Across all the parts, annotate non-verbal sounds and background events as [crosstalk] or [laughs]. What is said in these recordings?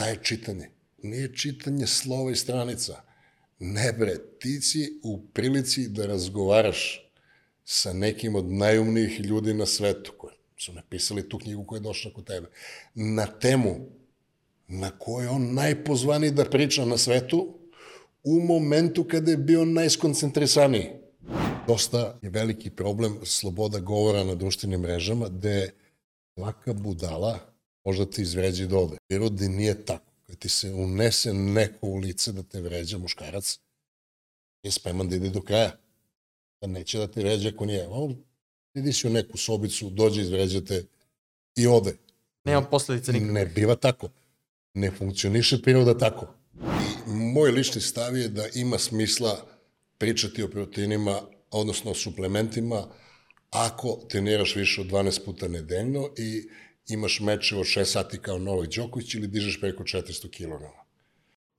šta je čitanje? Nije čitanje slova i stranica. Ne bre, ti si u prilici da razgovaraš sa nekim od najumnijih ljudi na svetu koji su napisali tu knjigu koja je došla kod tebe, na temu na kojoj on najpozvaniji da priča na svetu u momentu kada je bio najskoncentrisaniji. Dosta je veliki problem sloboda govora na društvenim mrežama, gde svaka budala možda ti izvređi do ode. Prirodi nije tako. Kad ti se unese neko u lice da te vređa muškarac, je spreman da ide do kraja. Da neće da te vređa ako nije. On idi si u neku sobicu, dođe, izvređate i ode. Nema posledica nikakve. Ne biva tako. Ne funkcioniše priroda tako. I moj lični stav je da ima smisla pričati o proteinima, odnosno o suplementima, ako treniraš više od 12 puta nedeljno i imaš mečevo 6 sati kao Novak Đoković ili dižeš preko 400 kg.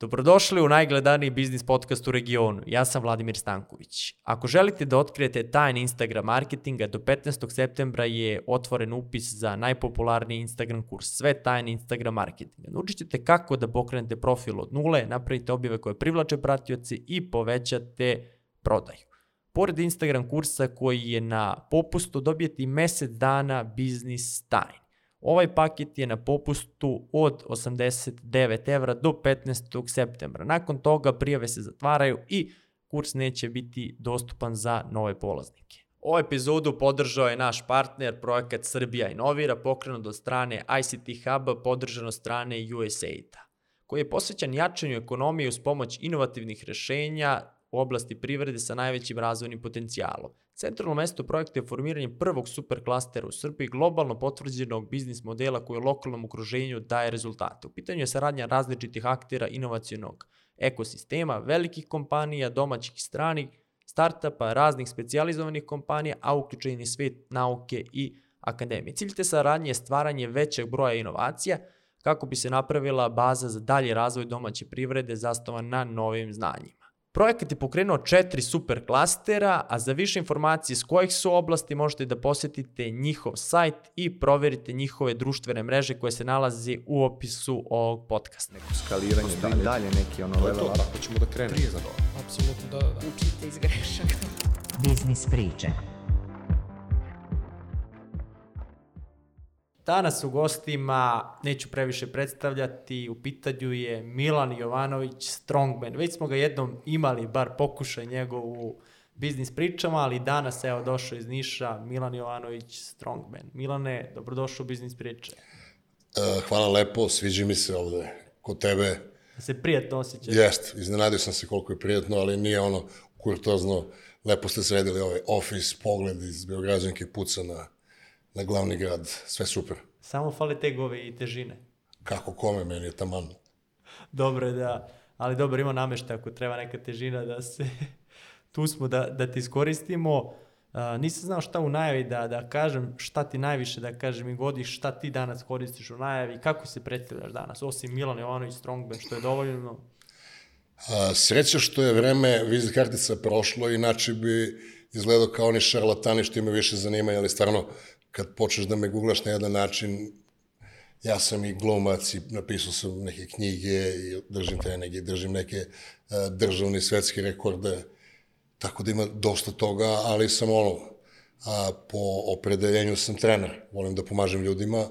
Dobrodošli u najgledaniji biznis podcast u regionu. Ja sam Vladimir Stanković. Ako želite da otkrijete tajne Instagram marketinga, do 15. septembra je otvoren upis za najpopularniji Instagram kurs Sve tajne Instagram marketinga. Naučit ćete kako da pokrenete profil od nule, napravite objave koje privlače pratioci i povećate prodaju. Pored Instagram kursa koji je na popustu, dobijete i mesec dana biznis tajne. Ovaj paket je na popustu od 89 evra do 15. septembra. Nakon toga prijave se zatvaraju i kurs neće biti dostupan za nove polaznike. Ovu epizodu podržao je naš partner, projekat Srbija Inovira, pokrenut od strane ICT Huba, podržan od strane USAID-a, koji je posvećan jačanju ekonomije uz pomoć inovativnih rešenja u oblasti privrede sa najvećim razvojnim potencijalom. Centralno mesto projekta je formiranje prvog superklastera u Srbiji, globalno potvrđenog biznis modela koji u lokalnom okruženju daje rezultate. U pitanju je saradnja različitih aktera inovacijonog ekosistema, velikih kompanija, domaćih i stranih, startapa, raznih specijalizovanih kompanija, a uključen je svet nauke i akademije. Cilj te saradnje je stvaranje većeg broja inovacija kako bi se napravila baza za dalje razvoj domaće privrede zastovan na novim znanjima. Projekat je pokrenuo četiri super klastera, a za više informacije s kojih su oblasti možete da posetite njihov sajt i proverite njihove društvene mreže koje se nalazi u opisu ovog podcasta. Neko skaliranje, dalje, dalje neki ono level up. Tako ćemo da krenemo. za to. Apsolutno, da, da. Učite iz grešaka. Biznis priče. Danas u gostima, neću previše predstavljati, u pitanju je Milan Jovanović Strongman. Već smo ga jednom imali, bar pokušaj njegov u biznis pričama, ali danas evo došao iz Niša Milan Jovanović Strongman. Milane, dobrodošao u biznis priče. E, hvala lepo, sviđa mi se ovde kod tebe. Da se prijatno osjećaš. Jest, iznenadio sam se koliko je prijatno, ali nije ono kurtozno. Lepo ste sredili ovaj office, pogled iz Beograđanke puca na, na glavni grad. Sve super. Samo fale tegove i težine. Kako kome, meni je taman. Dobro je da, ali dobro ima namešta ako treba neka težina da se, [laughs] tu smo da, da te iskoristimo. Uh, nisam znao šta u najavi da, da kažem, šta ti najviše da kažem i godiš, šta ti danas koristiš u najavi, kako se predstavljaš danas, osim Milan Jovanović Strongman, što je dovoljno. A, sreća što je vreme vizit kartica prošlo, inače bi izgledao kao oni šarlatani što ima više zanimanja, ali stvarno kad počneš da me googlaš na jedan način, ja sam i glumac i napisao sam neke knjige i držim treninge, držim neke uh, državne svetske rekorde, tako da ima dosta toga, ali sam ono, a, po opredeljenju sam trener, volim da pomažem ljudima,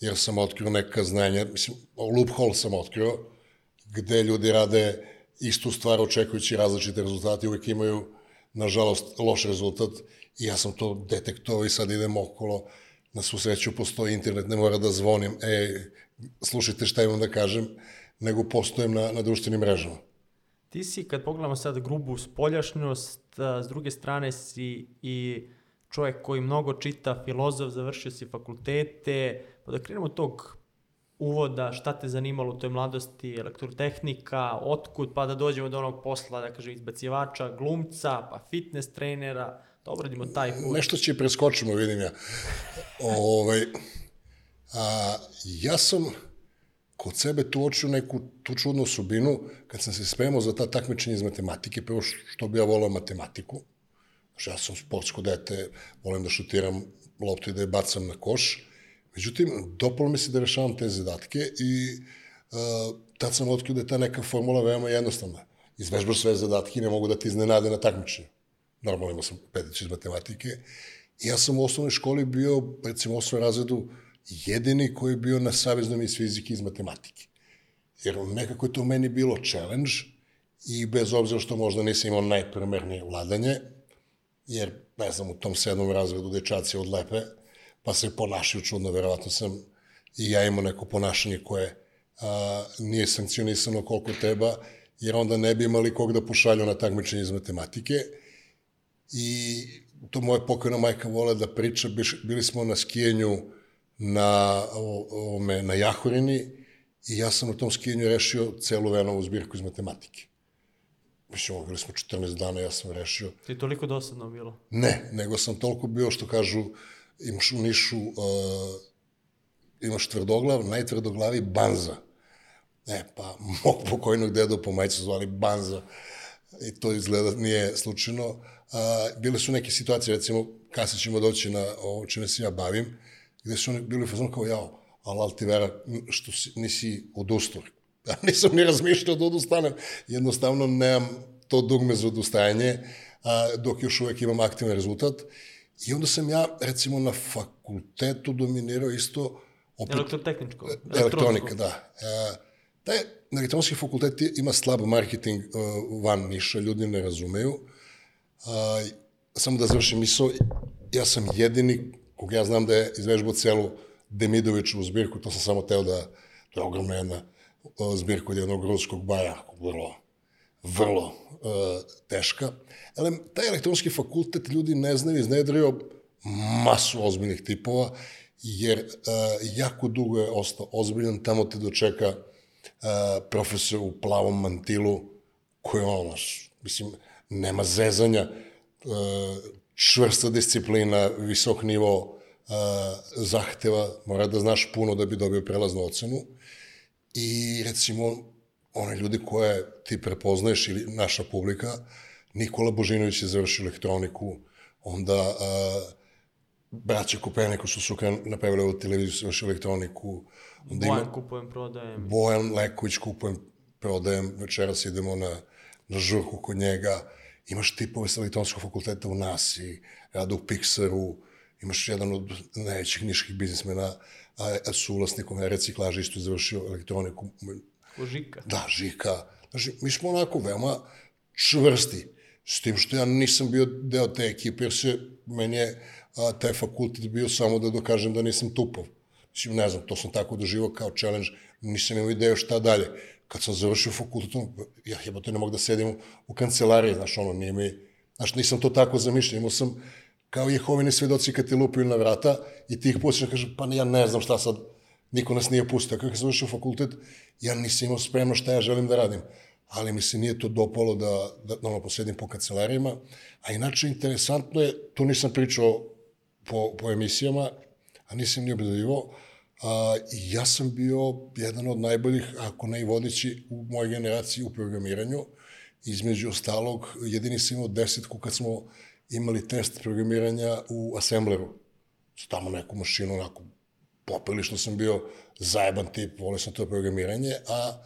jer sam otkrio neka znanja, mislim, loophole sam otkrio, gde ljudi rade istu stvar očekujući različite rezultate, uvijek imaju, nažalost, loš rezultat i ja sam to detektovao i sad idem okolo, na svu sreću postoji internet, ne mora da zvonim, e, slušajte šta imam da kažem, nego postojem na, na društvenim mrežama. Ti si, kad pogledamo sad grubu spoljašnjost, a, s druge strane si i čovjek koji mnogo čita, filozof, završio si fakultete, pa da krenemo tog uvoda, šta te zanimalo u toj mladosti, elektrotehnika, otkud, pa da dođemo do onog posla, da kažem, izbacivača, glumca, pa fitness trenera, da obradimo taj put. Nešto će preskočimo, vidim ja. ovaj, a, ja sam kod sebe tu očio neku tu čudnu osobinu, kad sam se spremao za ta takmičenja iz matematike, prvo što bi ja volao matematiku, znači ja sam sportsko dete, volim da šutiram loptu i da je bacam na koš, međutim, dopalo mi se da rešavam te zadatke i uh, tad sam otkrio da je ta neka formula veoma jednostavna. Izvežbaš sve zadatke i ne mogu da ti iznenade na takmičenju. Normalno imao sam petić iz matematike. Ja sam u osnovnoj školi bio, recimo u osnovnom razredu, jedini koji je bio na saveznom iz fizike i iz matematike. Jer nekako je to meni bilo challenge i bez obzira što možda nisam imao najprimernije vladanje, jer, ne znam, u tom sedmom razredu dečaci odlepe, pa se ponašaju čudno, verovatno sam i ja imao neko ponašanje koje a, nije sankcionisano koliko treba, jer onda ne bi imali kog da pošalju na takmičenje iz matematike. I to moja pokojna majka vole da priča, bili smo na skijenju na, ovome, na Jahorini i ja sam na tom skijenju rešio celu Venovu zbirku iz matematike. Mislim, bili smo 14 dana, ja sam rešio. Ti toliko dosadno bilo? Ne, nego sam toliko bio što kažu, imaš u Nišu, uh, imaš tvrdoglav, najtvrdoglavi Banza. E, pa, mog pokojnog dedu po majcu zvali Banza. I to izgleda nije slučajno. A, bile su neke situacije, recimo, kasnije ćemo doći na ovo čime se ja bavim, gde su oni bili u fazonu kao, jao, ali al ti vera, što si, nisi odustao. [laughs] Ja nisam ni razmišljao da odustanem, jednostavno nemam to dugme za odustajanje, a, dok još uvek imam aktivan rezultat. I onda sam ja, recimo, na fakultetu dominirao isto opet... Elektrotehničko. Elektronika, da. E, taj elektronski fakultet ima slab marketing uh, van Niša, ljudi ne razumeju. Uh, samo da završim misao, ja sam jedini, kog ja znam da je izvežbao celu Demidoviću zbirku, to sam samo teo da, to je ogromna jedna uh, zbirka od jednog ruskog baja, vrlo, vrlo uh, teška. Ali taj elektronski fakultet ljudi ne znaju, iznedrio masu ozbiljnih tipova, jer uh, jako dugo je ostao ozbiljan, tamo te dočeka profesor u plavom mantilu, koji je ono, mislim, nema zezanja, čvrsta disciplina, visok nivo zahteva, mora da znaš puno da bi dobio prelaznu ocenu. I recimo, one ljudi koje ti prepoznaješ ili naša publika, Nikola Božinović je završio elektroniku, onda braće Kopeniku su su napravili ovu televiziju, završio elektroniku, Onda Bojan ima, kupujem, prodajem. Bojan Leković kupujem, prodajem, večeras idemo na, na žurku kod njega. Imaš tipove sa elektronskog fakulteta u NASI, rada u Pixaru, imaš jedan od najvećih niških biznismena, a, su vlasnikom na reciklaži isto završio elektroniku. Ko Žika. Da, Žika. Znači, mi smo onako veoma čvrsti, s tim što ja nisam bio deo te ekipe, jer se meni je a, taj fakultet bio samo da dokažem da nisam tupov. Mislim, ne znam, to sam tako doživao kao challenge, nisam imao ideju šta dalje. Kad sam završio fakultet, ja jebote ne mogu da sedim u kancelariji, znaš, ono, nije mi, znaš, nisam to tako zamišljao, imao sam kao Jehovini svedoci kad ti lupaju na vrata i ti ih pustiš, kažem, pa ja ne znam šta sad, niko nas nije pustio. Kako sam završio fakultet, ja nisam imao spremno šta ja želim da radim. Ali mi se nije to dopalo da, da, da ono, posedim po kancelarijama. A inače, interesantno je, tu nisam pričao po, po emisijama, a nisam ni objavljivao, a, ja sam bio jedan od najboljih, ako ne i vodeći u mojoj generaciji u programiranju. Između ostalog, jedini sam imao desetku kad smo imali test programiranja u Assembleru. Tamo neku mašinu, onako, popili što sam bio zajeban tip, volio sam to programiranje, a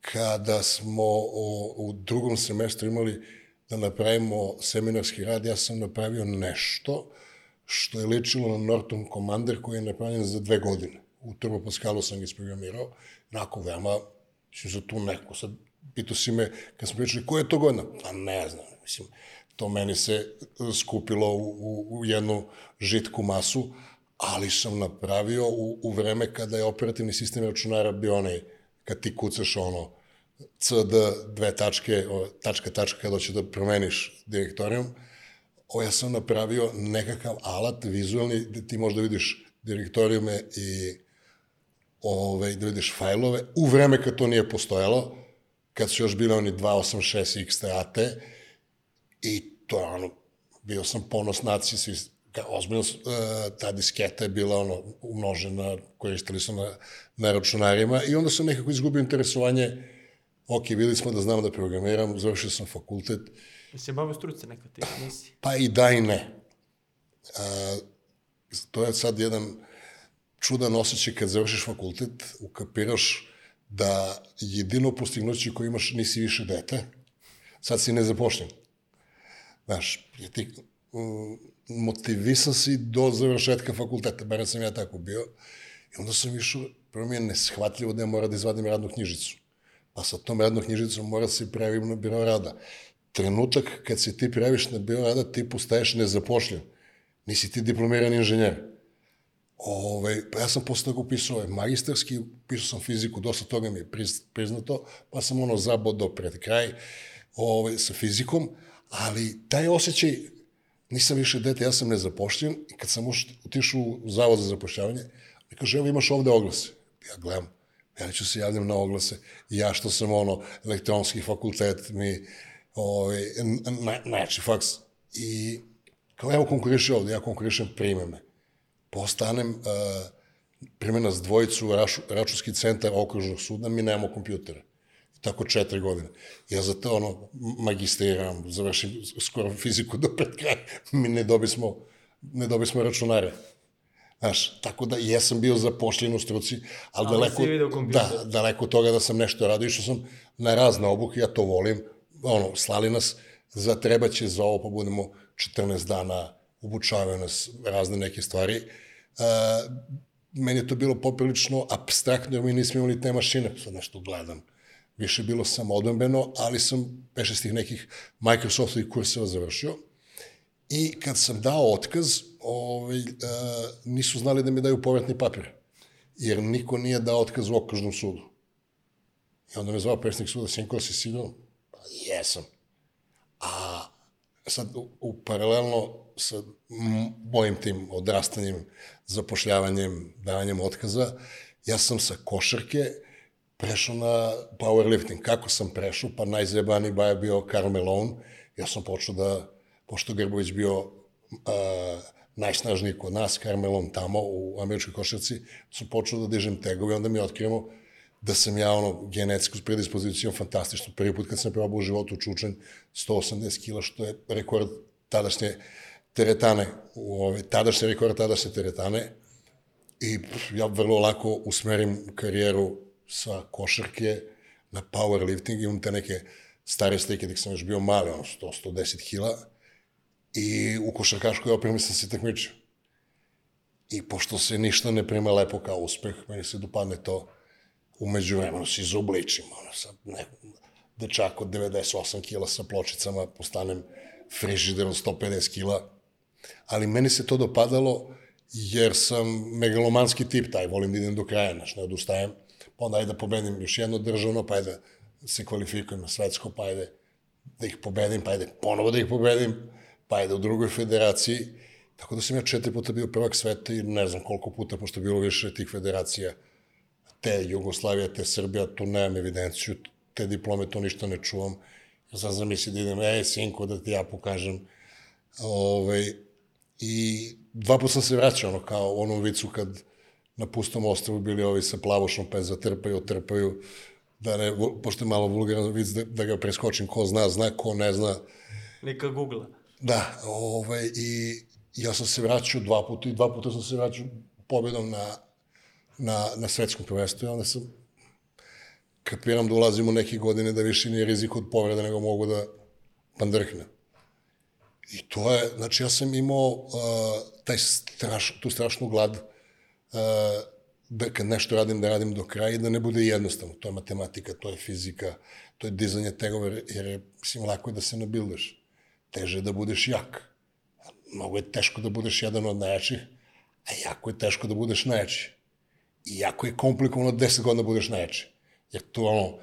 kada smo o, u drugom semestru imali da napravimo seminarski rad, ja sam napravio nešto što je ličilo na Norton Commander koji je napravljen za dve godine. U Turbo Pascalu sam ga isprogramirao, onako veoma, mislim, za tu neko, sad pitao si me, kad smo pričali, koja je to godina? Pa ne znam, mislim, to meni se skupilo u, u, u jednu žitku masu, ali sam napravio u, u vreme kada je operativni sistem računara bio onaj, kad ti kucaš ono, CD, dve tačke, tačka, tačka, kada hoće da promeniš direktorijum, o, ja sam napravio nekakav alat vizualni gde ti možda vidiš direktorijume i ove, da vidiš fajlove u vreme kad to nije postojalo, kad su još bile oni 286 XTAT i to je ono, bio sam ponos nacije, svi, ozbiljno, uh, ta disketa je bila ono, umnožena, koristili su na, na računarima i onda sam nekako izgubio interesovanje, ok, bili smo da znam da programiram, završio sam fakultet, Se bavio struce nekad ti, nisi? Pa i da i ne. A, to je sad jedan čudan osjećaj kad završiš fakultet, ukapiraš da jedino postignuće koje imaš nisi više dete, sad si nezapošljen. Znaš, je ti, motivisan si do završetka fakulteta, bar sam ja tako bio, i onda sam išao, prvo mi je neshvatljivo da ja mora da izvadim radnu knjižicu. Pa sa tom radnom knjižicom mora da se prijavim na biro rada. Trenutak kad se ti prijaviš na biro rada, ti postaješ nezapošljen. Nisi ti diplomirani inženjer. Ove, pa ja sam posle toga upisao ovaj magistarski, upisao sam fiziku, dosta toga mi je priznato, pa sam ono zabodao pred kraj ove, sa fizikom, ali taj osjećaj, nisam više dete, ja sam nezapošljen i kad sam otišao u zavod za zapošljavanje, mi kaže, evo imaš ovde oglase. Ja gledam, ja neću se javljam na oglase, ja što sam ono, elektronski fakultet, mi, ovaj, najjači faks. I kao evo konkuriši ovde, ja konkurišem, prime me. Postanem, uh, prime nas dvojicu računski centar okružnog suda, mi nemamo kompjutera. Tako četiri godine. Ja za to ono, magistriram, završim skoro fiziku do pred kraja, mi ne dobismo, ne dobismo računare. Znaš, tako da jesam bio zapošljen u struci, ali, ali daleko, da, daleko toga da sam nešto radio, išao sam na razne obuke, ja to volim, ono, slali nas za trebaće za ovo, pa budemo 14 dana, obučavaju nas razne neke stvari. Uh, meni je to bilo poprilično abstraktno, jer mi nismo imali te mašine, sad nešto gledam. Više bilo sam odbambeno, ali sam peše tih nekih Microsoftovih kurseva završio. I kad sam dao otkaz, ovaj, uh, nisu znali da mi daju povratni papir, jer niko nije dao otkaz u okružnom sudu. I onda me zvao predsjednik suda, Sinko, si siguran? Pa jesam. A sad, u, u paralelno sa mojim tim odrastanjem, zapošljavanjem, davanjem otkaza, ja sam sa košarke prešao na powerlifting. Kako sam prešao? Pa najzajebaniji baja bio Karl Malone. Ja sam počeo da, pošto Grbović bio uh, najsnažniji kod nas, Karmelom tamo u američkoj košarci, sam počeo da dižem tegove, onda mi otkrivamo da sam ja ono genetski s predispozicijom fantastično. Prvi put kad sam probao u životu čučen 180 kila, što je rekord tadašnje teretane, u ove, tadašnje rekord tadašnje teretane i ja vrlo lako usmerim karijeru sa košarke na powerlifting, imam te neke stare slike dok sam još bio mali, ono 100-110 kila, i u košarkaškoj opremi sam se takmičio. I pošto se ništa ne prima lepo kao uspeh, meni se dopadne to umeđu vremenu se izobličim, ono, sa ne, dečak od 98 kila sa pločicama, postanem frižider od 150 kila, ali meni se to dopadalo jer sam megalomanski tip taj, volim da idem do kraja, znaš, ne odustajem, pa onda ajde da pobedim još jedno državno, pa ajde da se kvalifikujem na svetsko, pa ajde da ih pobedim, pa ajde ponovo da ih pobedim, pa ajde u drugoj federaciji, tako da sam ja četiri puta bio prvak sveta i ne znam koliko puta, pošto je bilo više tih federacija, te Jugoslavija, te Srbija, tu nemam evidenciju, te diplome, to ništa ne čuvam. Ja sam zamisli da idem, ej, sinko, da ti ja pokažem. Ovaj, I dva puta sam se vraćao, ono, kao onom vicu kad na pustom ostrvu bili ovi sa plavošom, pa je zatrpaju, otrpaju, da ne, pošto je malo vulgaran vic, da, da ga preskočim, ko zna, zna, ko ne zna. Neka googla. Da, ovaj, i ja sam se vraćao dva puta i dva puta sam se vraćao pobedom na, na, na svetskom prvenstvu i onda sam kapiram da ulazim u neke godine da više nije rizik od povreda nego mogu da pandrknem. I to je, znači ja sam imao uh, taj straš, tu strašnu glad uh, da kad nešto radim, da radim do kraja i da ne bude jednostavno. To je matematika, to je fizika, to je dizanje tegova, jer je, mislim, lako je da se nabildaš teže da budeš jak. Mnogo je teško da budeš jedan od najjačih, a jako je teško da budeš najjači. I jako je komplikovano 10 godina da budeš najjači. Jer to ono,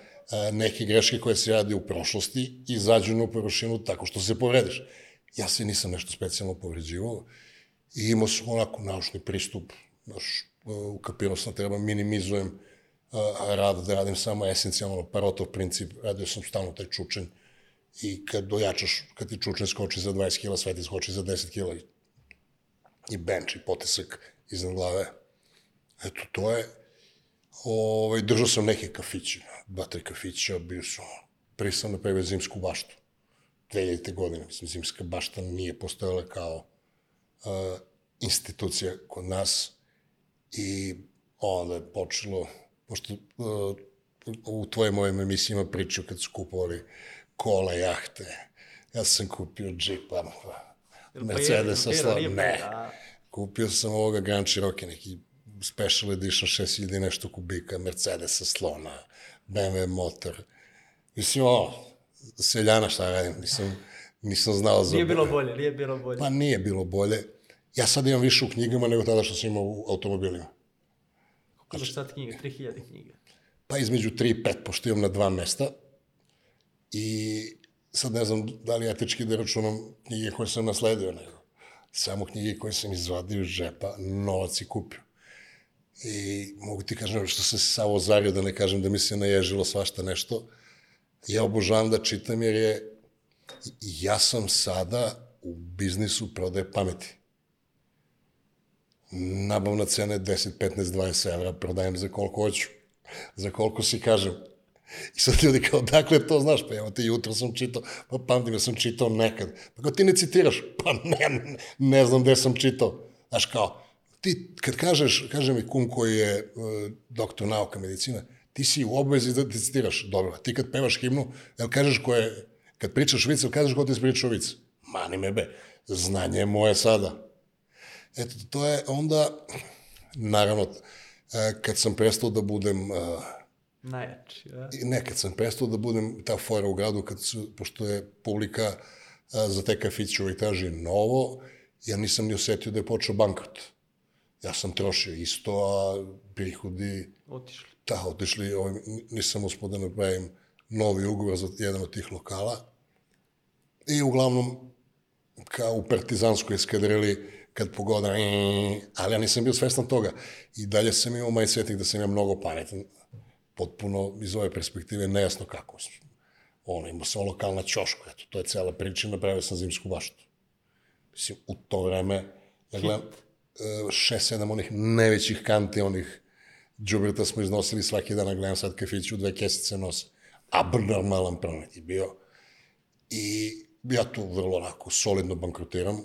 neke greške koje se radi u prošlosti izađu na površinu tako što se povrediš. Ja se nisam nešto specijalno povređivao i imao sam onako naučni pristup, znaš, ukapirao sam treba minimizujem rad, da radim samo esencijalno parotov princip, radio sam stalno taj čučen, i kad dojačaš, kad ti čučne skoči za 20 kila, sve ti skoči za 10 kila i, i bench i potesak iznad glave. Eto, to je, ovaj, držao sam neke kafiće, dva, tri kafića, bio sam, prije sam napravio zimsku baštu, 2000. godine, mislim, zimska bašta nije postojala kao uh, institucija kod nas i onda je počelo, pošto uh, u tvojim mojim emisijama pričao kad su kupovali kola, jahte. Ja sam kupio džipa, Mercedes sa Pera, nije Ne. Pera. Kupio sam ovoga Grand Cherokee, neki special edition 6000 i nešto kubika, Mercedes sa slona, BMW motor. Mislim, o, seljana šta radim, nisam, nisam znao za... Nije bilo bolje, nije bilo bolje. Pa nije bilo bolje. Ja sad imam više u knjigama nego tada što sam imao u automobilima. Kako imaš sad knjiga? 3000 knjiga. Pa između 3 i 5, pošto imam na dva mesta. I sad ne znam da li etički da računam knjige koje sam nasledio, nego samo knjige koje sam izvadio iz džepa, novac i kupio. I mogu ti kažem, što sam se samo ozario, da ne kažem da mi se naježilo svašta nešto. Ja obožavam da čitam jer je, ja sam sada u biznisu prodaje pameti. Nabavna cena je 10, 15, 20 evra, prodajem za koliko hoću, za koliko si kažem. I sad ljudi kao, dakle to znaš, pa evo te jutro sam čitao, pa pamtim da sam čitao nekad. Pa kao ti ne citiraš, pa ne, ne, ne znam gde sam čitao. Znaš kao, ti kad kažeš, kaže mi kum koji je uh, doktor nauka medicina, ti si u obvezi da ti citiraš. Dobro, ti kad pevaš himnu, jel kažeš ko je, kad pričaš vic, jel kažeš ko ti ispričao vic? Mani me be, znanje je moje sada. Eto, to je onda, naravno, e, kad sam prestao da budem, e, Najjači, da? ne, kad sam prestao da budem ta fora u gradu, kad su, pošto je publika e, za te kafiće uvijek traži novo, ja nisam ni osetio da je počeo bankrot. Ja sam trošio isto, a prihodi, Otišli. Da, otišli, ovaj, nisam uspio da napravim novi ugovor za jedan od tih lokala. I uglavnom, kao u partizanskoj eskadrili, kad pogoda, ali ja nisam bio svestan toga. I dalje sam imao majsvetnik da sam ja mnogo pametan, potpuno iz ove perspektive nejasno kako. Ono, imao sam lokalna ćoška, eto, to je cela priča, napravio sam zimsku baštu. Mislim, u to vreme, ja gledam, e, šest, sedam onih najvećih kanti, onih džubreta smo iznosili svaki dan, gledam sad kafiću, dve kesice nose. Abnormalan promet je bio. I ja tu vrlo onako solidno bankrotiram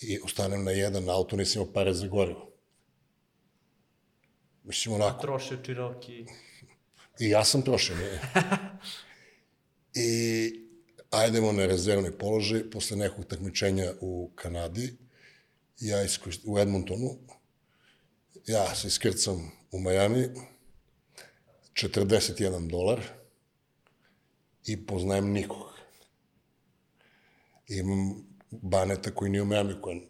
i ostanem na jedan auto, nisam imao pare za gorivo. Mislim, onako, Troše Čiroki. I ja sam trošio, nije. [laughs] I ajdemo na rezervni položaj, posle nekog takmičenja u Kanadi, ja iskorist, u Edmontonu, ja se iskrcam u Miami, 41 dolar i poznajem nikog. Imam Baneta koji nije u Miami, koji je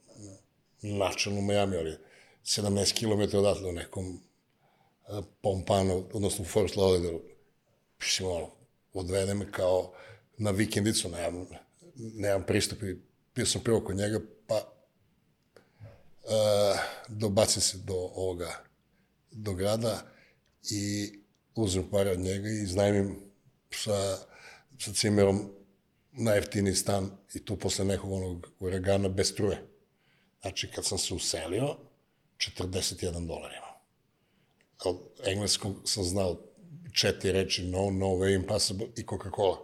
načelno u Miami, ali 17 km odatle u nekom a, Pompano, odnosno u Forest Lauderdale, mislim, ono, odvede me kao na vikendicu, nemam, nemam pristup i bio sam prvo kod njega, pa uh, dobacim se do ovoga, do grada i uzmem pare od njega i znajmim sa, sa cimerom najjeftiniji stan i tu posle nekog onog uragana bez struje. Znači, kad sam se uselio, 41 dolar imam. Od engleskog sam znao četiri reči no, no way, impossible i Coca-Cola.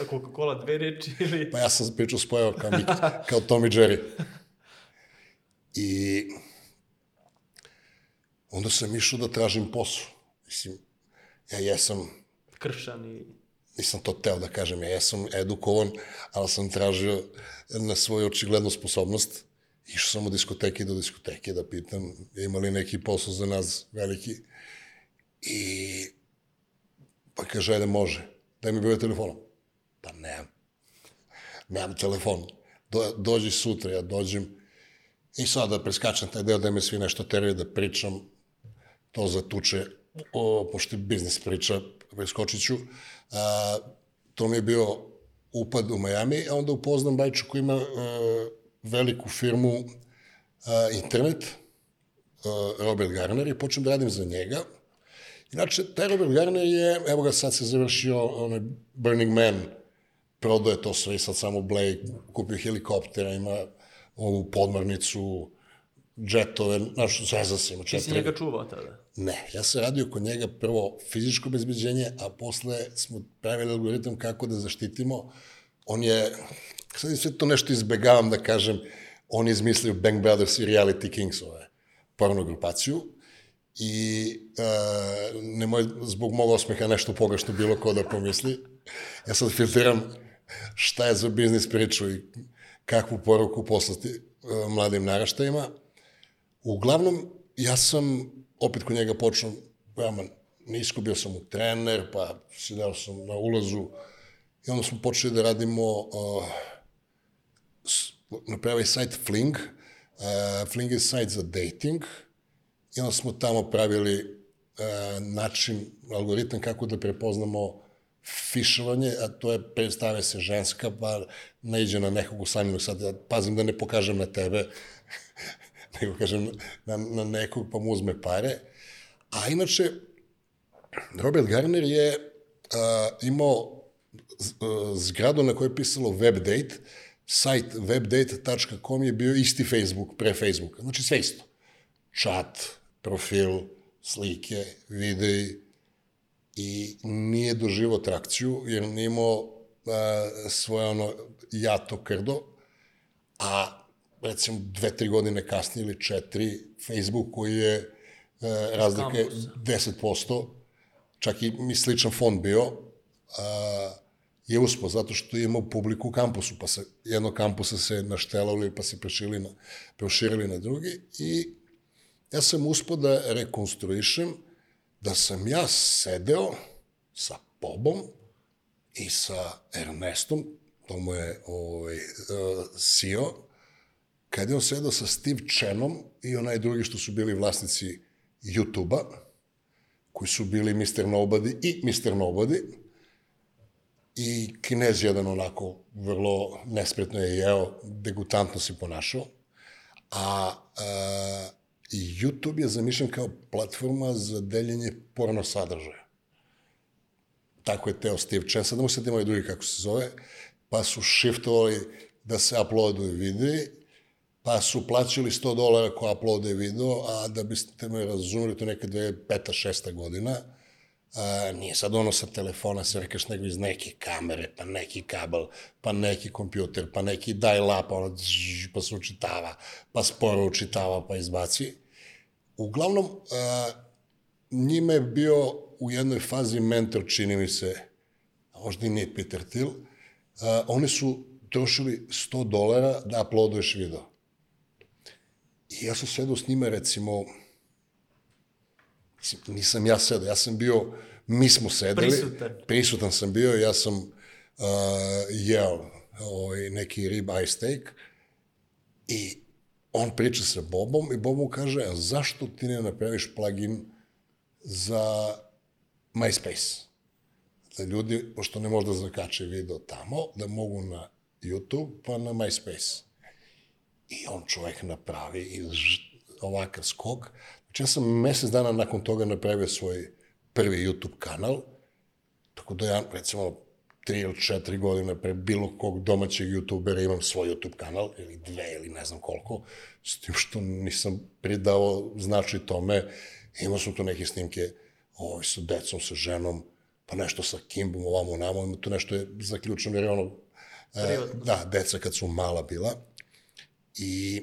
A Coca-Cola dve reči ili... Pa ja sam pričao spojao kao, kao Tom i Jerry. I onda sam išao da tražim posao. Mislim, ja jesam, Kršan i... nisam to teo da kažem, ja jesam edukovan, ali sam tražio na svoju očiglednu sposobnost. Išao sam od diskoteke do diskoteke da pitam ima li neki posao za nas veliki. I pa kaže, ajde može, daj mi broj telefona. Pa nemam. Nemam telefon. Do, dođi sutra, ja dođem i sad da preskačem taj deo da me svi nešto teraju da pričam, to zatuče, o, pošto je biznis priča, preskočit ću. A, to mi je bio upad u Miami, a onda upoznam Bajču koji ima a, veliku firmu a, internet, a, Robert Garner, i počnem da radim za njega. Inače, taj Robert Garner je, evo ga sad se završio onaj Burning Man, prodao je to sve i sad samo Blake, kupio helikoptera, ima ovu podmornicu, džetove, znaš, zeza se ima Ti si četiri. njega čuvao tada. Ne, ja sam radio kod njega prvo fizičko bezbeđenje, a posle smo pravili algoritam kako da zaštitimo. On je, sad sve to nešto izbegavam da kažem, on je izmislio Bang Brothers i Reality Kings, ove, porno grupaciju, i uh, nemoj zbog mog osmeha nešto pogrešno bilo ko da pomisli. Ja sad filtriram šta je za biznis priču i kakvu poruku poslati uh, mladim naraštajima. Uglavnom, ja sam opet kod njega počeo veoma nisko, bio sam mu trener, pa sedao sam na ulazu i onda smo počeli da radimo, uh, napravili sajt Fling, uh, Fling je sajt za dating i onda smo tamo pravili uh, način, algoritam kako da prepoznamo fišovanje, a to je predstave se ženska, pa naiđe na nekog usamljenog, sad ja pazim da ne pokažem na tebe, [laughs] nego kažem na, na nekog pa mu uzme pare. A inače, Robert Garner je uh, imao zgradu na kojoj je pisalo webdate, sajt webdate.com je bio isti Facebook pre Facebooka. Znači sve isto. Chat, profil, slike, videi i nije doživo trakciju jer nije imao uh, svoje ono jato krdo, a recimo dve, tri godine kasnije ili četiri, Facebook koji je uh, razlike 10%, čak i mi sličan fond bio, uh, je uspao zato što je imao publiku u kampusu, pa se jedno kampusa se naštelovali pa se preširili na, proširili na drugi i ja sam uspao da rekonstruišem da sam ja sedeo sa Bobom i sa Ernestom, to mu je ovaj, CEO, kad je on sedao sa Steve Chenom i onaj drugi što su bili vlasnici YouTube-a, koji su bili Mr. Nobody i Mr. Nobody, i kinez jedan onako vrlo nespretno je jeo, degutantno se ponašao, a, a YouTube je zamišljen kao platforma za deljenje porno sadržaja. Tako je teo Steve Chen, sad ne mogu se ovaj drugi kako se zove, pa su shiftovali da se uploaduju videi, pa su plaćali 100 dolara ko uploaduje video, a da biste me razumeli, to neka dve, peta, šesta godina, a, nije sad ono sa telefona se rekaš nego iz neke kamere, pa neki kabel, pa neki kompjuter, pa neki dial-up, ono, pa se učitava, pa sporo učitava, pa izbaci. Uglavnom, a, njime je bio u jednoj fazi mentor, čini mi se, a možda i nije Peter Thiel, a, oni su trošili 100 dolara da uploaduješ video. I ja sam sedao s njima, recimo, nisam ja sedao, ja sam bio, mi smo sedeli, Prisutan. prisutan sam bio, ja sam uh, jeo ovaj, neki rib eye steak i on priča sa Bobom i Bob mu kaže, a zašto ti ne napraviš plugin za MySpace? Da ljudi, pošto ne možda zakače video tamo, da mogu na YouTube pa na MySpace. I on čovek napravi i ovakav skok. Znači ja sam mesec dana nakon toga napravio svoj prvi YouTube kanal, tako da ja, recimo, tri ili četiri godine pre bilo kog domaćeg youtubera imam svoj YouTube kanal, ili dve, ili ne znam koliko, s tim što nisam pridao značaj tome, imao sam tu neke snimke ovaj, sa decom, sa ženom, pa nešto sa Kimbom, ovamo, namo, ima tu nešto je zaključeno, jer je ono, e, da, deca kad su mala bila, i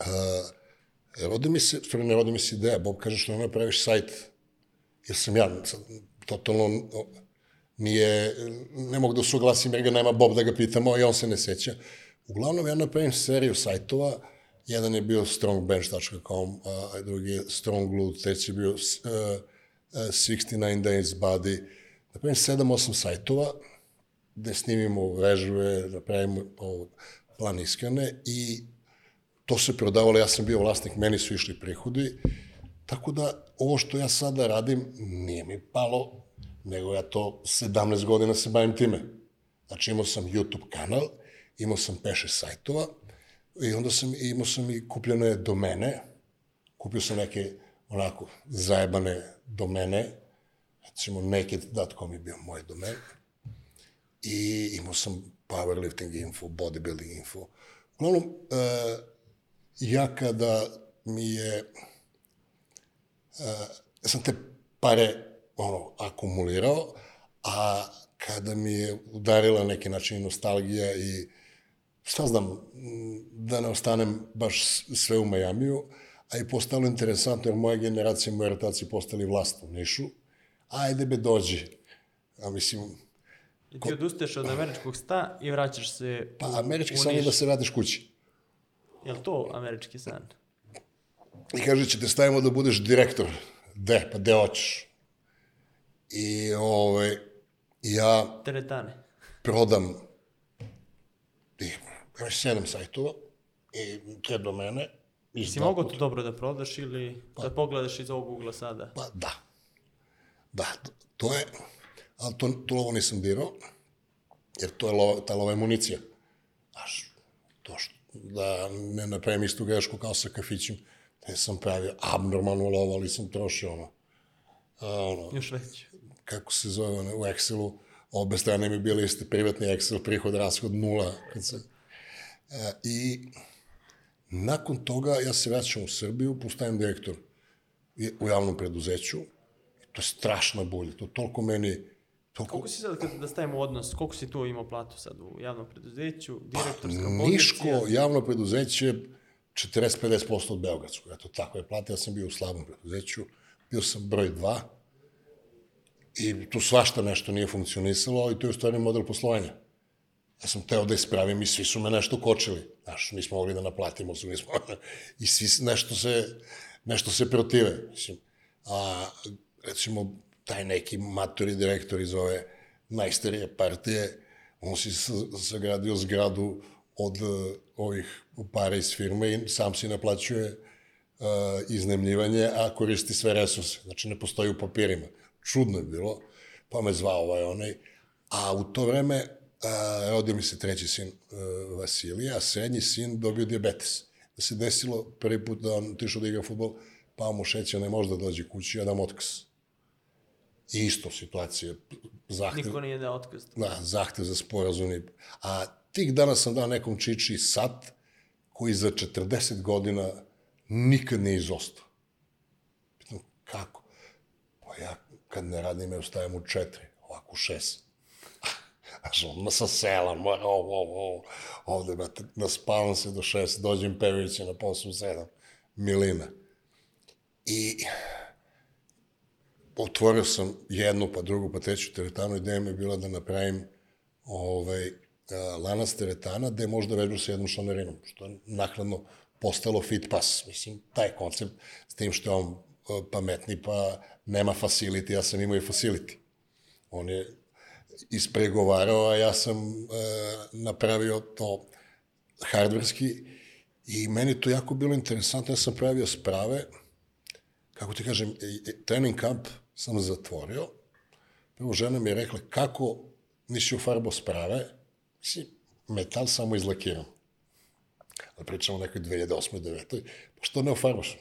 e, rodi mi se, stvari ne rodi mi se ideja, Bob kaže što ne napraviš sajt, jer sam ja totalno nije, ne mogu da usuglasim jer ga nema Bob da ga pitamo i on se ne seća. Uglavnom ja napravim seriju sajtova, jedan je bio strongbench.com, a drugi je strongglue, treći je bio uh, uh, 69 days body, napravim 7-8 sajtova, gde snimimo vežbe, napravimo ovo, plan iskrene i to se prodavalo, ja sam bio vlasnik, meni su išli prihodi, tako da ovo što ja sada radim nije mi palo, nego ja to 17 godina se bavim time. Znači imao sam YouTube kanal, imao sam peše sajtova i onda sam imao sam i kupljene domene, kupio sam neke onako zajebane domene, recimo naked.com je bio moj domen, i imao sam powerlifting info, bodybuilding info. Uglavnom, uh, ja kada mi je, ja sam te pare ono, akumulirao, a kada mi je udarila neki način nostalgija i šta znam, da ne ostanem baš sve u Majamiju, a i postalo interesantno, jer moja generacija, moja rotacija postali vlast u Nišu. Ajde be, dođi. A mislim, I ti odustaješ od američkog sta i vraćaš se pa u, američki u san je da se vratiš kući. Je li to američki san? I kaže, će te stavimo da budeš direktor. De, pa de hoćeš. I ovaj, ja Teretane. prodam i imaš sedam sajtova i te domene. iz Si puta. to dobro da prodaš ili da pogledaš iz ovog ugla sada? Pa da. Da, to je, ali to, to lovo nisam dirao, jer to je lova, ta lova je municija. Znaš, to što, da ne napravim istu grešku kao sa kafićem, te sam pravio abnormalnu lovu, ali sam trošio ono, a, ono, Još već. kako se zove ono, u Excelu, obe strane mi bili isti privatni Excel, prihod, rashod, nula. Kad se, e, I nakon toga ja se vraćam u Srbiju, postajem direktor u javnom preduzeću. To je strašna bolja, to toliko meni... Toliko, Koliko si sad, kad da stavimo odnos, koliko si tu imao platu sad u javnom preduzeću, direktorska pozicija? Pa, Niško javno preduzeće 40-50% od Beogradskog. Eto, tako je plata. Ja sam bio u slabom preduzeću, bio sam broj 2 i tu svašta nešto nije funkcionisalo, ali to je u stvari model poslovanja. Ja sam teo da ispravim i svi su me nešto kočili. Znaš, nismo mogli da naplatimo su, nismo... [laughs] I svi nešto se, nešto se protive. Mislim, a, recimo, taj neki matori direktor iz ove najstarije partije, on si sagradio zgradu od uh, ovih para iz firme i sam si naplaćuje uh, iznemljivanje, a koristi sve resurse. Znači, ne postoji u papirima. Čudno je bilo, pa me zvao ovaj onaj. A u to vreme a, rodio mi se treći sin uh, Vasilija, a srednji sin dobio diabetes. Da se desilo prvi put da on otišao da igra futbol, pao mu šećer, ne može da dođe kući, a da mu otkaz. I isto situacija, zahtev, Niko nije dao otkaz. da, zahtev za sporazum. i- A tih dana sam dao nekom čiči sat koji za 40 godina nikad nije izostao. Pitam, kako? Pa ja kad ne radim, ja ustajem u četiri, ovako u šest. [laughs] Znaš, odmah sa sela, mora ovo, ovo, ovo, ovde, brate, naspavam se do šest, dođem pevajući na poslu sedam, milina. I otvorio sam jednu, pa drugu, pa treću teretanu. Ideja mi je bila da napravim ovaj, lanac teretana gde možda vežu sa jednom članarinom, što je nakladno postalo fit pass. Mislim, taj koncept, s tim što je on pametni, pa nema facility, ja sam imao i facility. On je ispregovarao, a ja sam e, napravio to hardverski i meni to jako bilo interesantno. Ja sam pravio sprave, kako ti kažem, trening kamp sam zatvorio. Prvo žena mi je rekla, kako nisi ufarbao sprave, si metal samo izlakiram. Da pričamo o nekoj 2008. 2009. Pa što ne ufarbaš?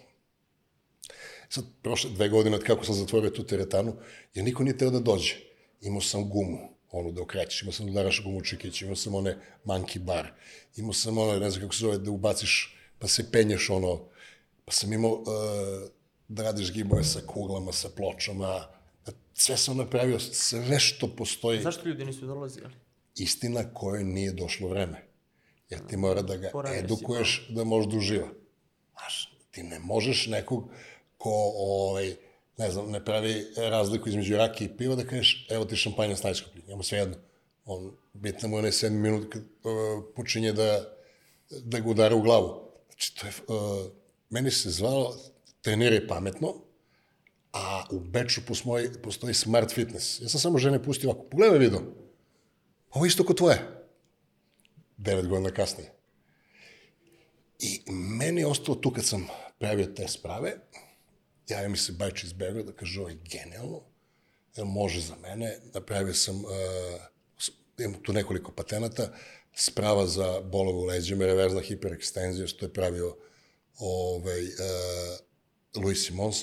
Sad, prošle dve godine od kako sam zatvorio tu teretanu, jer niko nije teo da dođe. Imao sam gumu, onu da okrećeš, imao sam da udaraš gumu čikić, imao sam one monkey bar, imao sam ono, ne znam kako se zove, da ubaciš, pa se penješ ono, pa sam imao uh, da radiš gibove sa kuglama, sa pločama, da sve sam napravio, sve što postoji, Zašto ljudi nisu dolazili? istina kojoj nije došlo vreme. Jer ti mora da ga Poravio si edukuješ da može da uživa. Znaš, ti ne možeš nekog ko, ovaj, ne znam, ne pravi razliku između rake i piva da kažeš, evo ti šampanja s najskuplji, njemu sve jedno. On, bitno mu je onaj sedmi minut kad uh, počinje da, da ga udara u glavu. Znači, to je, uh, meni se zvalo treniraj pametno, a u Beču postoji, postoji smart fitness. Ja sam samo žene pustio ovako, pogledaj video, ovo isto kod tvoje. Devet godina kasnije. I meni je ostalo tu kad sam pravio te sprave, javio mi se Bajč iz Beograda, kaže, ovo je genijalno, jel može za mene, napravio sam, uh, imam tu nekoliko patenata, sprava za bolove u leđima, reverzna hiperekstenzija, što je pravio ovaj, uh, Louis Simons,